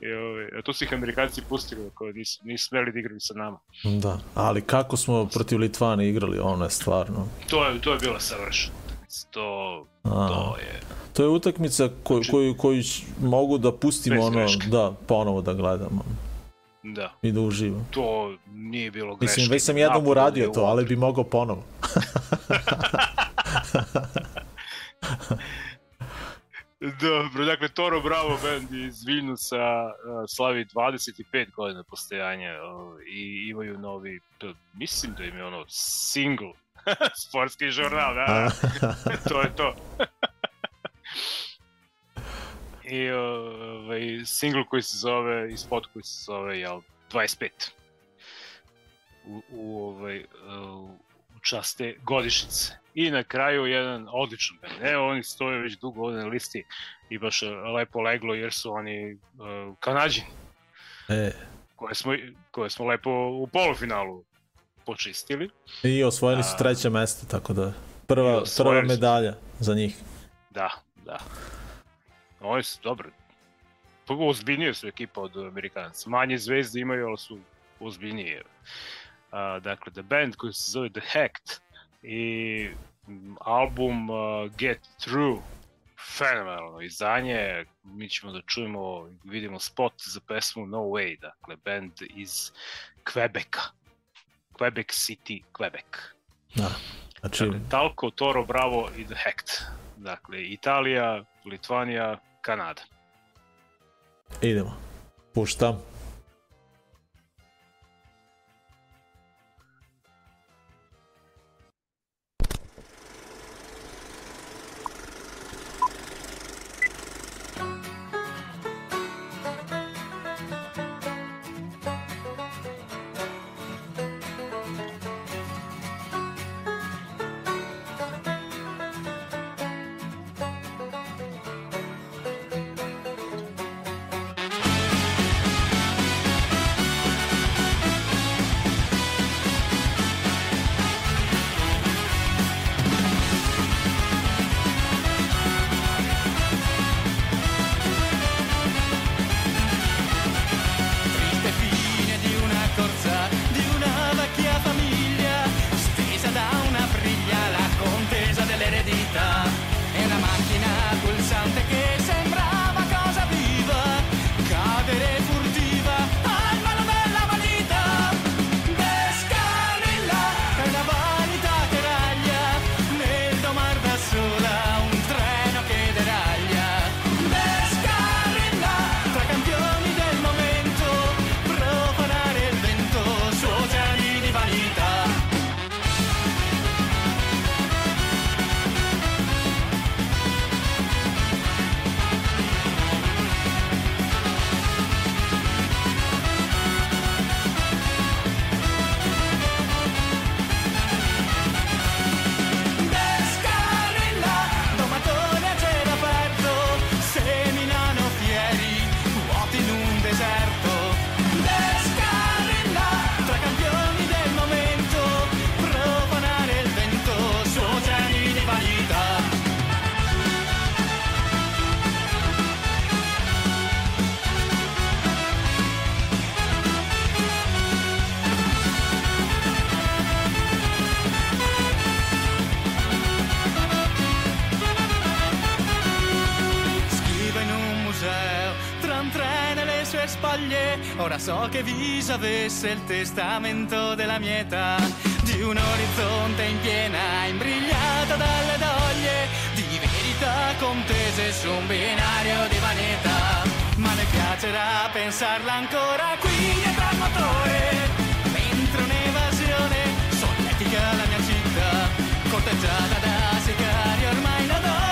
I, ovaj, tu su ih Amerikanci pustili, ako nisu, nisu smeli da igraju sa nama. Da, ali kako smo protiv Litvane igrali, ono je stvarno. To je, to je bila savršena. To, A, to je... to je utakmica koju, koju, koju ć- mogu da pustimo ono, da, ponovo da gledamo Da, i da uživam. to nije bilo greške. Mislim, već sam jednom uradio to, ali bi mogao ponovo. Dobro, dakle, Toro Bravo band iz Vilnusa uh, slavi 25 godina postojanja i imaju novi, mislim da im je ono single, sportski žurnal, da, da. to je to. I ovaj, single koji se zove, i spot koji se zove, jel, 25. U, u, ovaj, uh, u čast te godišnjice. I na kraju jedan odličan band. Evo, oni stoje već dugo ovde na listi i baš je lepo leglo jer su oni uh, kanadžini E, koje smo, koje smo lepo u polufinalu počistili. I osvojili su treće mesto, tako da prva, prva medalja za njih. Da, da. Oni su dobri. Pa ozbiljnije su ekipa od Amerikanca. Manje zvezde imaju, ali su ozbiljnije. Uh, dakle, The Band koji se zove The Hacked i album uh, Get Through fenomenalno izdanje, mi ćemo da čujemo, vidimo spot za pesmu No Way, dakle, band iz Quebeca. Quebec City, Quebec. Da. Znači, Dakle, Talco, Toro, Bravo i The Hacked. Dakle, Italija, Litvanija, Kanada. idemo. Puštam. Ora so che viso avesse il testamento della mia età, di un orizzonte in piena, imbrigliata dalle doglie, di verità contese su un binario di vanità. Ma ne piacerà pensarla ancora qui dietro al motore, mentre un'evasione solletica la mia città, corteggiata da sicari ormai da donna.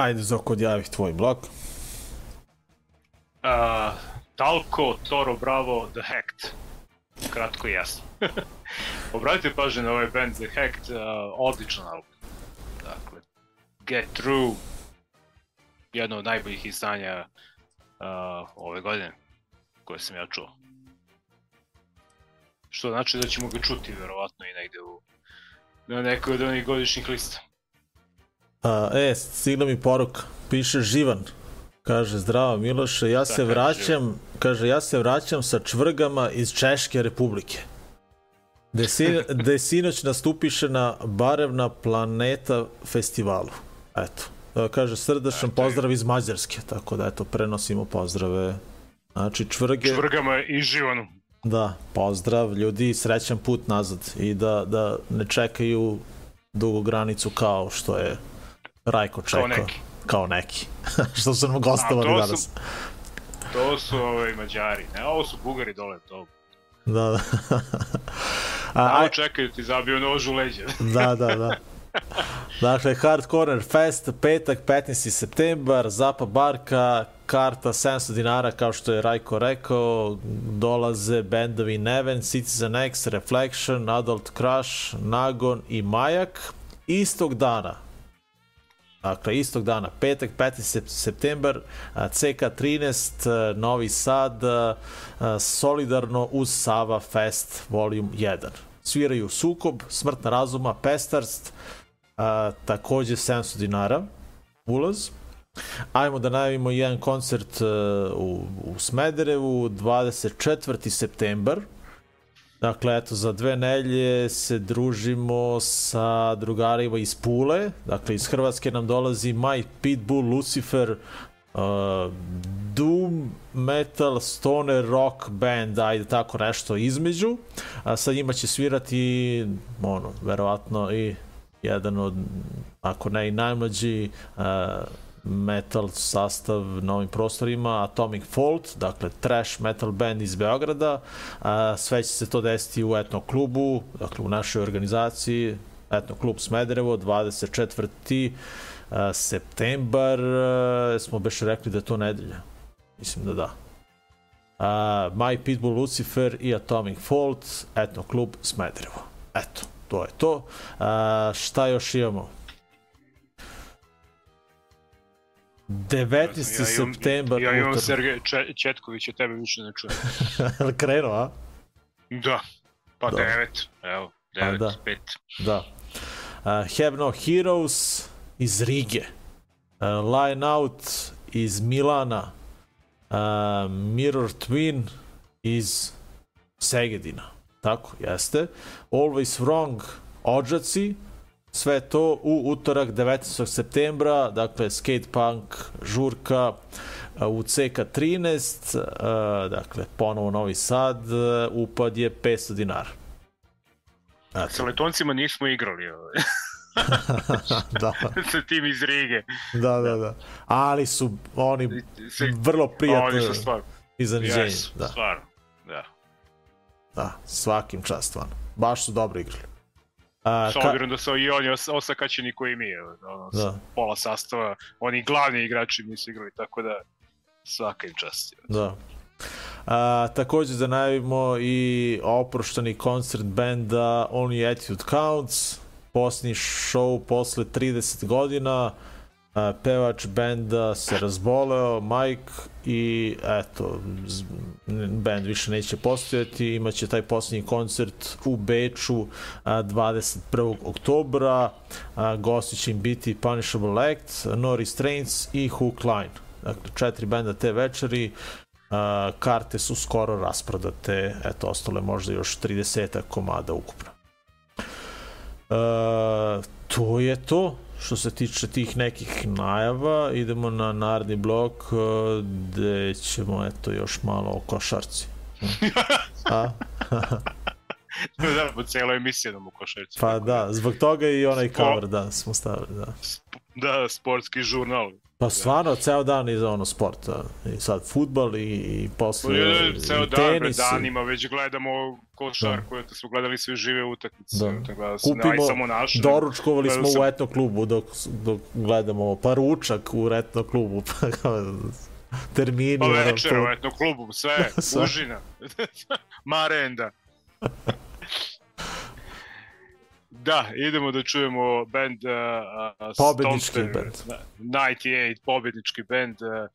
Ajde, Zoko, odjavi tvoj blog. Uh, Talco, Toro Bravo, The Hacked. Kratko i jasno. Obratite pažnje na ovaj band The Hacked, uh, odličan album. Dakle, Get Through, jedno od najboljih izdanja uh, ove godine koje sam ja čuo. Što znači da ćemo ga čuti verovatno i negde u na nekoj od onih godišnjih lista. A, e, stigla mi poruka. Piše Živan. Kaže, zdravo Miloše, ja se vraćam, kaže, ja se vraćam sa čvrgama iz Češke republike. Gde, si, gde sinoć nastupiše na Barevna planeta festivalu. Eto. E, Kaže, srdačan pozdrav iz Mađarske, tako da eto, prenosimo pozdrave. Znači, čvrge... Čvrgama i Živanu. Da, pozdrav ljudi, srećan put nazad i da, da ne čekaju dugu granicu kao što je Rajko čekao. neki. Kao neki. što su nam gostovali danas. su- To su ovaj, Mađari, ne, ovo su Bugari dole, to. Da, da. A, A, aj, čekaju ti zabiju nož u leđa. da, da, da. Dakle, Hard Corner Fest, petak, 15. septembar, Zapa Barka, karta 700 dinara, kao što je Rajko rekao, dolaze bendovi Neven, Citizen X, Reflection, Adult Crush, Nagon i Majak. Istog dana, Dakle, istog dana, petak, 15. sep- septembar, a, CK13, a, Novi Sad, solidarno uz Sava Fest Volume 1. Sviraju Sukob, Smrtna razuma, Pestarst, takođe 700 dinara, ulaz. Ajmo da najavimo jedan koncert u, u Smederevu, 24. septembar, Dakle, eto, za dve nelje se družimo sa drugarima iz Pule. Dakle, iz Hrvatske nam dolazi My Pitbull, Lucifer, uh, Doom, Metal, Stoner, Rock Band, ajde tako nešto između. A sa njima će svirati, ono, verovatno i jedan od, ako ne i najmlađi, uh, metal sastav na ovim prostorima, Atomic Fault, dakle trash metal band iz Beograda. Sve će se to desiti u etno klubu, dakle u našoj organizaciji, etno klub Smederevo, 24. a, septembar, a, smo beš rekli da je to nedelja. Mislim da da. A, My Pitbull Lucifer i Atomic Fault, etno klub Smederevo. Eto, to je to. A, šta još imamo? 19. Ja imam- septembar. Ja imam. Sergej Če- Četkovića, tebe više ne čujem. Krenuo, a? Da, pa Da. devet, evo, devet, da. pet. Da. Uh, Have No Heroes iz Rige. Uh, Line Out iz Milana. Uh, Mirror Twin iz Segedina. Tako, jeste. Always Wrong, Odžaci. Sve to u utorak 19. septembra, dakle skate punk žurka u CK13, uh, dakle ponovo Novi Sad, upad je 500 dinara. Eto. Sa letoncima nismo igrali ovaj, da, sa tim iz Rige. da, da, da. Ali su oni vrlo prijatno Oni su stvarno, iznenađenje. jesu, Da, stvarno. Da. da, svakim čast stvarno. Baš su dobro igrali. A, S obzirom da su i oni os osakaćeni koji mi, evo, ono, Da. pola sastava, oni glavni igrači nisu igrali, tako da svaka im čast. Da. A, takođe da najavimo i oprošteni koncert benda Only Attitude Counts, posljednji show posle 30 godina, a, pevač benda se razboleo, Mike, i eto, band više neće postojati, imaće taj posljednji koncert u Beču a, 21. oktobra, gosti će im biti Punishable Act, No Restraints i Hook Line. Dakle, četiri benda te večeri, karte su skoro rasprodate, eto, ostale možda još 30 komada ukupno. Uh, to je to što se tiče tih nekih najava. Idemo na naredni blok uh, gde ćemo, eto, još malo o košarci. A? da, po cijeloj emisiji nam u košarci. Pa da, zbog toga i onaj Spo- cover, da, smo stavili, da. Da, sportski žurnal. Pa stvarno, ceo dan iza ono sporta. I sad futbal i, i posle Ne, i ceo dan, pred tenis. i- danima već gledamo košarku, eto smo gledali sve žive utakmice. Da. Da. Tako da Kupimo, samo naše. doručkovali smo sam- u etno klubu dok, dok gledamo, pa ručak u etno klubu, pa kao termini. Pa večer, to- u etnom klubu, Sve. užina. Marenda. Da, idemo da čujemo band uh, uh, Pobednički Stomper, band. na- 98, pobednički band. Uh,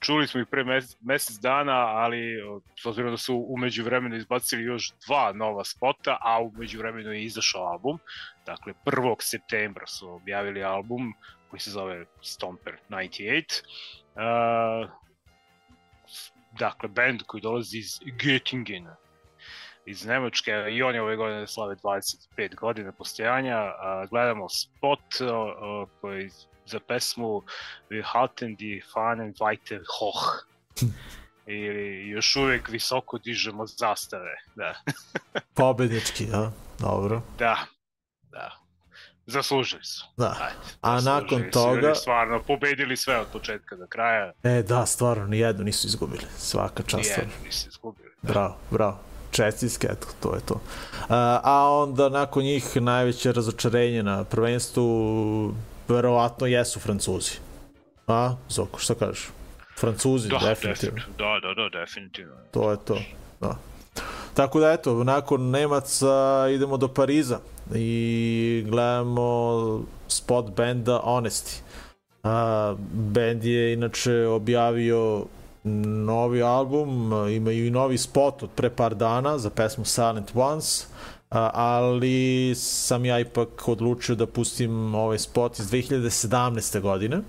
čuli smo ih pre mesec, mesec dana, ali uh, s obzirom da su umeđu vremenu izbacili još dva nova spota, a umeđu vremenu je izašao album. Dakle, 1. septembra su objavili album koji se zove Stomper 98. Uh, dakle, band koji dolazi iz Göttingena, iz Nemačke i oni ove godine slave 25 godina postojanja. Gledamo spot koji za pesmu Wir halten die Fahnen weiter hoch. Ili još uvek visoko dižemo zastave. Da, Pobednički, a? Dobro. da, da. Zaslužili su. Da. Ajde, A nakon su, toga- Stvarno, pobedili sve od početka do kraja. E, da, stvarno, nijednu nisu izgubili. Svaka čast. Stvarno. nisu izgubili. Bravo, bravo. Čestitke, eto, to je to. A, a onda nakon njih najveće razočarenje na prvenstvu verovatno jesu Francuzi. A, Zoko, šta kažeš? Francuzi, Da, definitivno. definitivno. Da, da, da, definitivno. To je to. Da. Tako da eto, nakon Nemaca idemo do Pariza i gledamo spot benda Honesty. A, band je inače objavio novi album, imaju i novi spot od pre par dana za pesmu Silent Ones, ali sam ja ipak odlučio da pustim ovaj spot iz 2017. godine.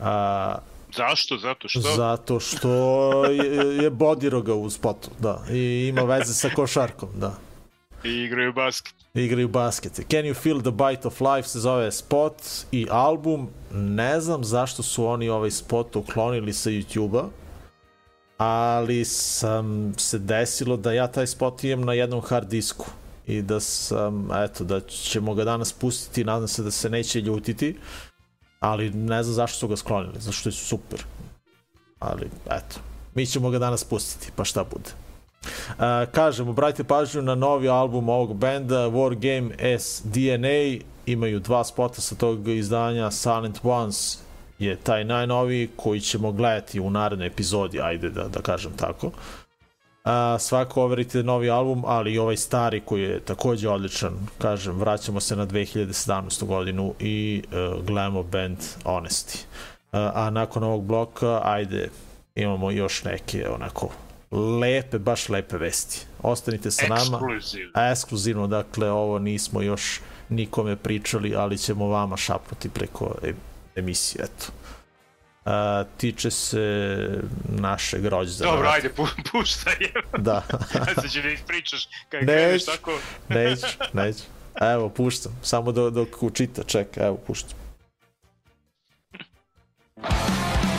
A, Zašto? Zato što? zato što je, je bodiroga u spotu, da. I ima veze sa košarkom, da. I igraju basket. Igraju basket. Can you feel the bite of life se zove spot i album. Ne znam zašto su oni ovaj spot uklonili sa YouTube-a, ali sam se desilo da ja taj spot imam na jednom hard disku i da sam, eto, da ćemo ga danas pustiti, nadam se da se neće ljutiti, ali ne znam zašto su ga sklonili, zašto je super. Ali, eto, mi ćemo ga danas pustiti, pa šta bude. Uh, kažem, obratite pažnju na novi album ovog benda, War Game S DNA, imaju dva spota sa tog izdanja, Silent Ones je taj najnoviji koji ćemo gledati u narednoj epizodi, ajde da, da kažem tako. A, svako overite novi album, ali i ovaj stari koji je takođe odličan. Kažem, vraćamo se na 2017. godinu i uh, gledamo band Honesty. Uh, a nakon ovog bloka, ajde, imamo još neke onako lepe, baš lepe vesti. Ostanite sa nama. Ekskluzivno. Ekskluzivno, dakle, ovo nismo još nikome pričali, ali ćemo vama šapnuti preko emisije, eto. A, tiče se našeg rođendana. Dobro, ajde, pu, puštaj je. Da, Ja se će da ispričaš kad Neću. kreneš tako. neću, neću. Evo, puštam. Samo dok, dok učita, čekaj, evo, puštam. Wir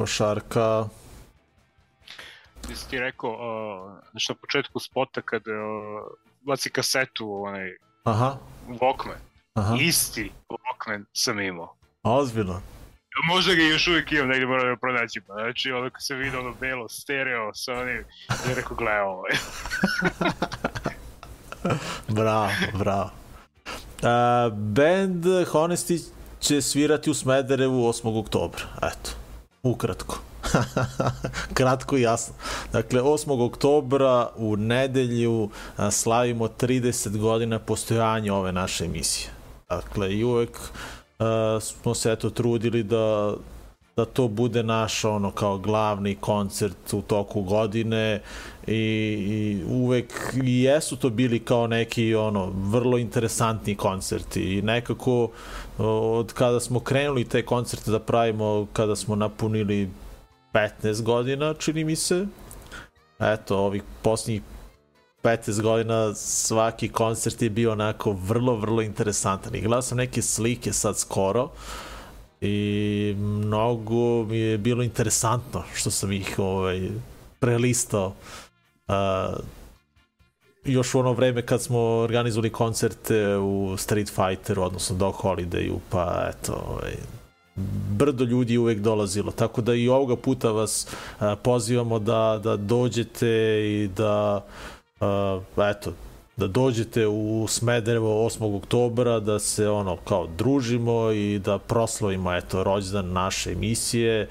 košarka, Ti si ti rekao, uh, znači na početku spota kad uh, baci kasetu onaj aha, Walkman. aha, Isti Walkman sam imao. ozbiljno. Možda ga još uvijek imam, negdje moram da ga pronaći. Pa. Znači, ono kad se vidi ono belo stereo sa onim, ja rekao, gledaj ovo. Bravo, bravo. Uh, band Honesty će svirati u Smederevu 8. oktobra. Eto, ukratko. Kratko i jasno. Dakle, 8. oktobra u nedelju slavimo 30 godina postojanja ove naše emisije. Dakle, i uvek a, smo se eto trudili da da to bude naš ono kao glavni koncert u toku godine i, i uvek i jesu to bili kao neki ono vrlo interesantni koncerti. I nekako od kada smo krenuli te koncerte da pravimo kada smo napunili 15 godina čini mi se eto ovih posljednjih 15 godina svaki koncert je bio onako vrlo, vrlo interesantan. I gledao sam neke slike sad skoro i mnogo mi je bilo interesantno što sam ih ovaj, prelistao. Uh, još u ono vreme kad smo organizovali koncerte u Street Fighteru, odnosno Dog Holidayu, pa eto, ovaj, brdo ljudi uvek dolazilo, tako da i ovoga puta vas a, pozivamo da, da dođete i da a, eto, da dođete u Smederevo 8. oktobra, da se ono kao družimo i da proslavimo eto rođendan naše emisije,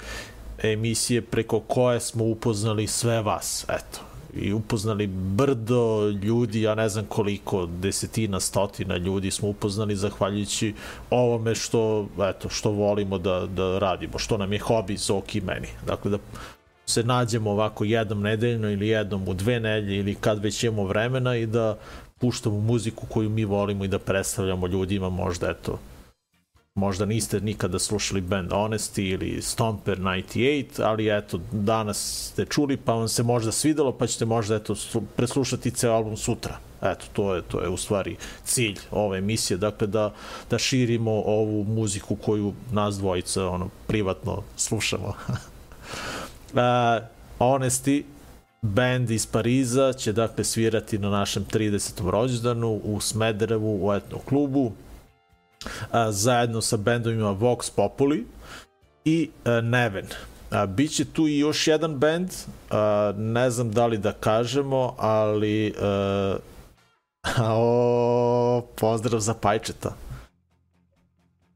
emisije preko koje smo upoznali sve vas, eto i upoznali brdo ljudi, ja ne znam koliko, desetina, stotina ljudi smo upoznali zahvaljujući ovome što, eto, što volimo da, da radimo, što nam je hobi Zoki i meni. Dakle, da se nađemo ovako jednom nedeljno ili jednom u dve nedelje ili kad već imamo vremena i da puštamo muziku koju mi volimo i da predstavljamo ljudima možda eto možda niste nikada slušali band Honesty ili Stomper 98, ali eto, danas ste čuli pa vam se možda svidelo, pa ćete možda eto, preslušati ceo album sutra. Eto, to je, to je u stvari cilj ove emisije, dakle da, da širimo ovu muziku koju nas dvojica ono, privatno slušamo. uh, Honesty, band iz Pariza će dakle svirati na našem 30. rođendanu u Smederevu u etnom klubu a, zajedno sa bendovima Vox Populi i a, Neven. A, biće tu i još jedan band, a, ne znam da li da kažemo, ali a, o, pozdrav za Pajčeta.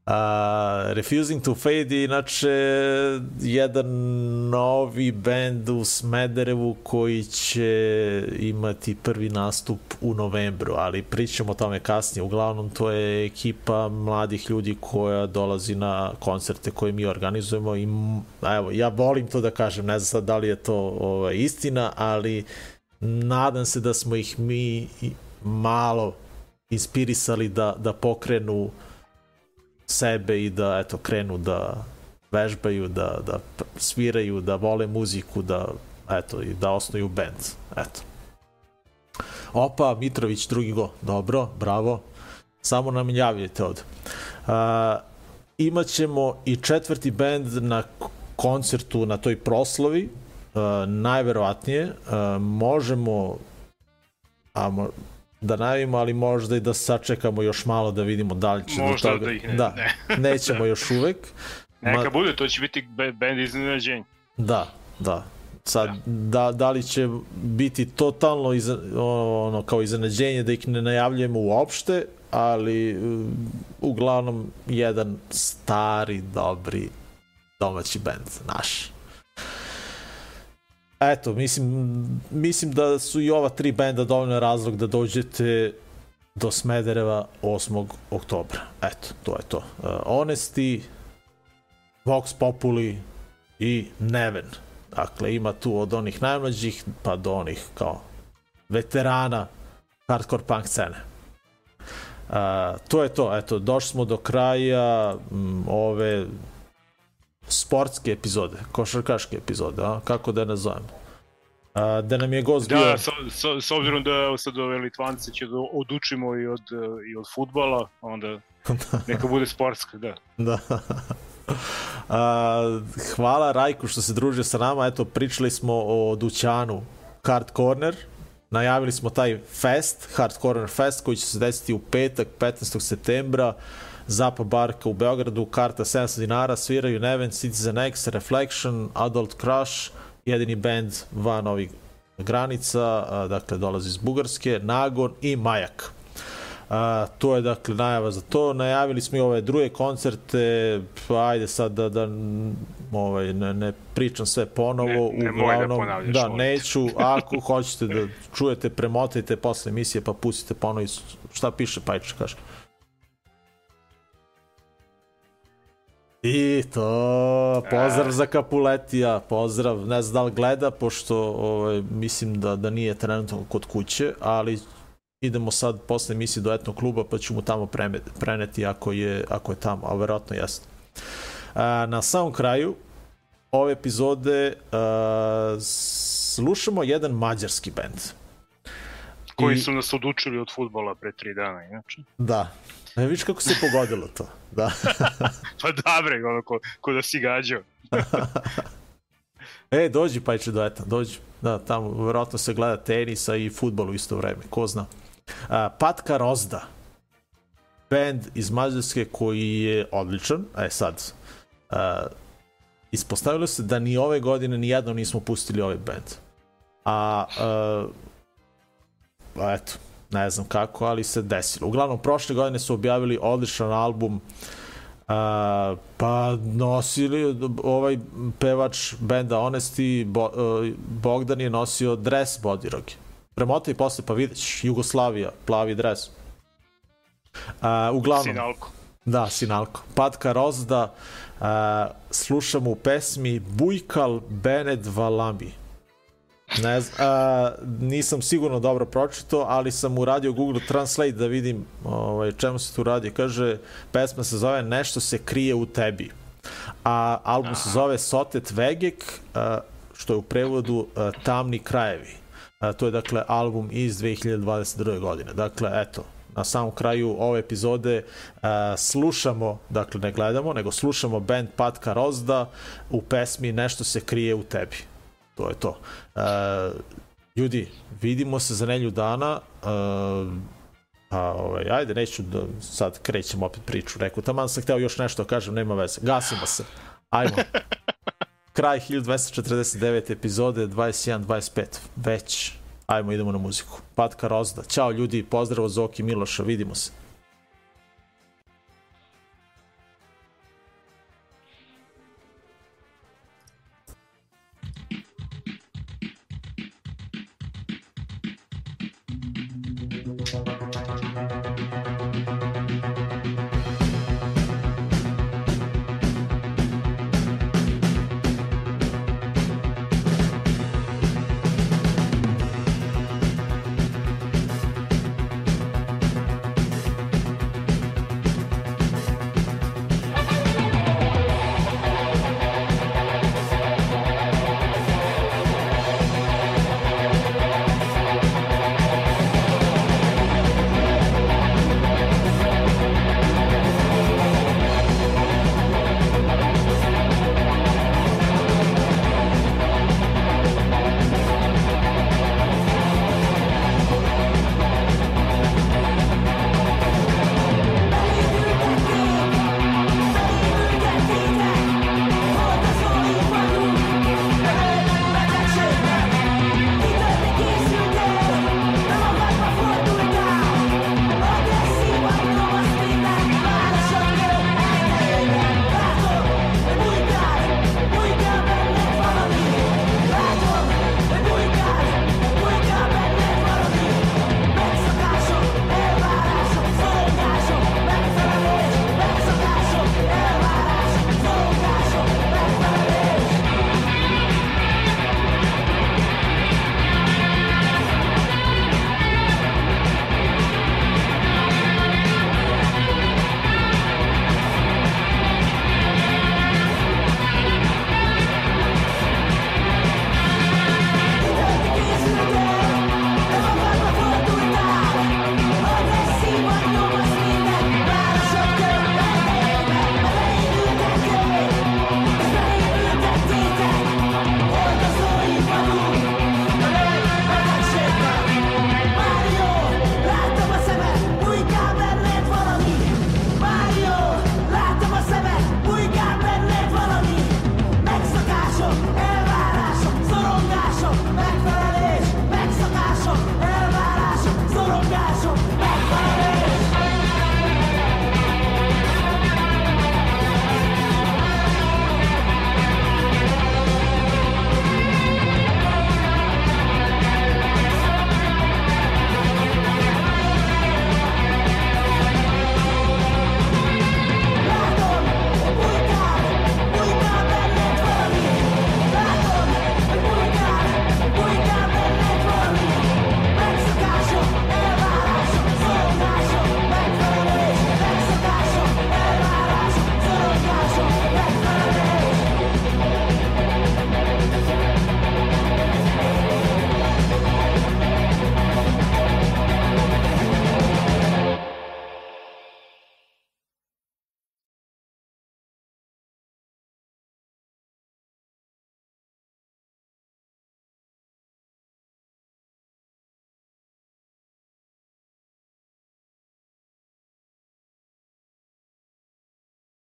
A, Refusing to Fade je inače jedan novi band u Smederevu koji će imati prvi nastup u novembru, ali pričamo o tome kasnije. Uglavnom to je ekipa mladih ljudi koja dolazi na koncerte koje mi organizujemo i evo, ja volim to da kažem, ne znam sad da li je to ovaj, istina, ali nadam se da smo ih mi malo inspirisali da, da pokrenu sebe i da eto krenu da vežbaju, da, da sviraju, da vole muziku, da eto i da osnuju band. Eto. Opa, Mitrović drugi go. Dobro, bravo. Samo nam javljajte ovde. A, imaćemo i četvrti band na koncertu na toj proslavi, a, najverovatnije. A, možemo a da najavimo, ali možda i da sačekamo još malo da vidimo da li će Možda do toga. da ih ne- da, ne. nećemo još uvek. Neka Ma- bude, to će biti band iznenađenja. Da, da. Sad, da, da li će biti totalno iza, ono, kao iznenađenje da ih ne najavljujemo uopšte, ali uglavnom jedan stari, dobri domaći band naš. Eto, mislim, mislim da su i ova tri benda dovoljno razlog da dođete do Smedereva 8. oktobra. Eto, to je to. Uh, Honesty, Vox Populi i Neven. Dakle, ima tu od onih najmlađih pa do onih kao veterana hardcore punk scene. Uh, to je to, eto, došli smo do kraja m, ove sportske epizode, košarkaške epizode, a? kako da je nazovem. A, da nam je gost bio... Da, s, s, s obzirom da sad ove Litvance će da odučimo i od, i od futbala, onda neka bude sportska, da. Da. A, hvala Rajku što se družio sa nama. Eto, pričali smo o dućanu Hard Corner. Najavili smo taj fest, Hard Corner Fest, koji će se desiti u petak, 15. septembra. Zapa Barka u Beogradu, karta 700 dinara, sviraju Neven, Citizen X, Reflection, Adult Crush, jedini band van ovih granica, dakle dolazi iz Bugarske, Nagon i Majak. A, to je dakle najava za to. Najavili smo i ove druge koncerte, pa ajde sad da, da ovaj, ne, ne pričam sve ponovo. Ne- da ponavljaš da, ovde. neću. Ako hoćete da čujete, premotajte posle emisije pa pustite ponovo šta piše Pajče, kaže. I to, pozdrav za Kapuletija, pozdrav, ne znam da li gleda, pošto ovaj, mislim da, da nije trenutno kod kuće, ali idemo sad posle emisije do etnog kluba pa ću mu tamo preme, preneti ako je, ako je tamo, a verovatno jeste. A, na samom kraju ove epizode a, slušamo jedan mađarski bend. Koji I- su nas odučili od futbola pre tri dana, inače. Da. E, vidiš kako se pogodilo to. Da. Pa dobre, ono, ko, ko da si gađao. E, dođi Pajče do eta, dođi. Da, tamo verovatno se gleda tenisa i futbol u isto vreme, ko zna. A, Patka Rozda, band iz Mađarske koji je odličan, e sad, a, ispostavilo se da ni ove godine ni jedno nismo pustili ovaj band. A, a, a eto, ne znam kako, ali se desilo. Uglavnom, prošle godine su objavili odličan album A, pa nosili ovaj pevač benda Honesty Bo, uh, Bogdan je nosio dres Bodiroge. Premotaj posle pa vidiš Jugoslavija, plavi dres. A, uglavnom, Sinalko. Da, Sinalko. Patka Rozda, a, slušamo u pesmi Bujkal Bened Valami. Ne znam, a, nisam sigurno dobro pročito, ali sam uradio Google Translate da vidim ovaj, čemu se tu radi. Kaže, pesma se zove Nešto se krije u tebi. A album se zove Sotet Vegek, a, što je u prevodu a, Tamni krajevi. A, to je dakle album iz 2022. godine. Dakle, eto, na samom kraju ove epizode a, slušamo, dakle ne gledamo, nego slušamo band Patka Rozda u pesmi Nešto se krije u tebi. To je to. A, ljudi, vidimo se za nelju dana. A, pa, ovaj, ajde, neću da sad krećem opet priču. Rekao, taman sam hteo još nešto da kažem, nema veze. Gasimo se. Ajmo. Kraj 1249 epizode 21-25. Već. Ajmo, idemo na muziku. Patka Rozda. Ćao ljudi, pozdrav od Zoki Miloša, vidimo se.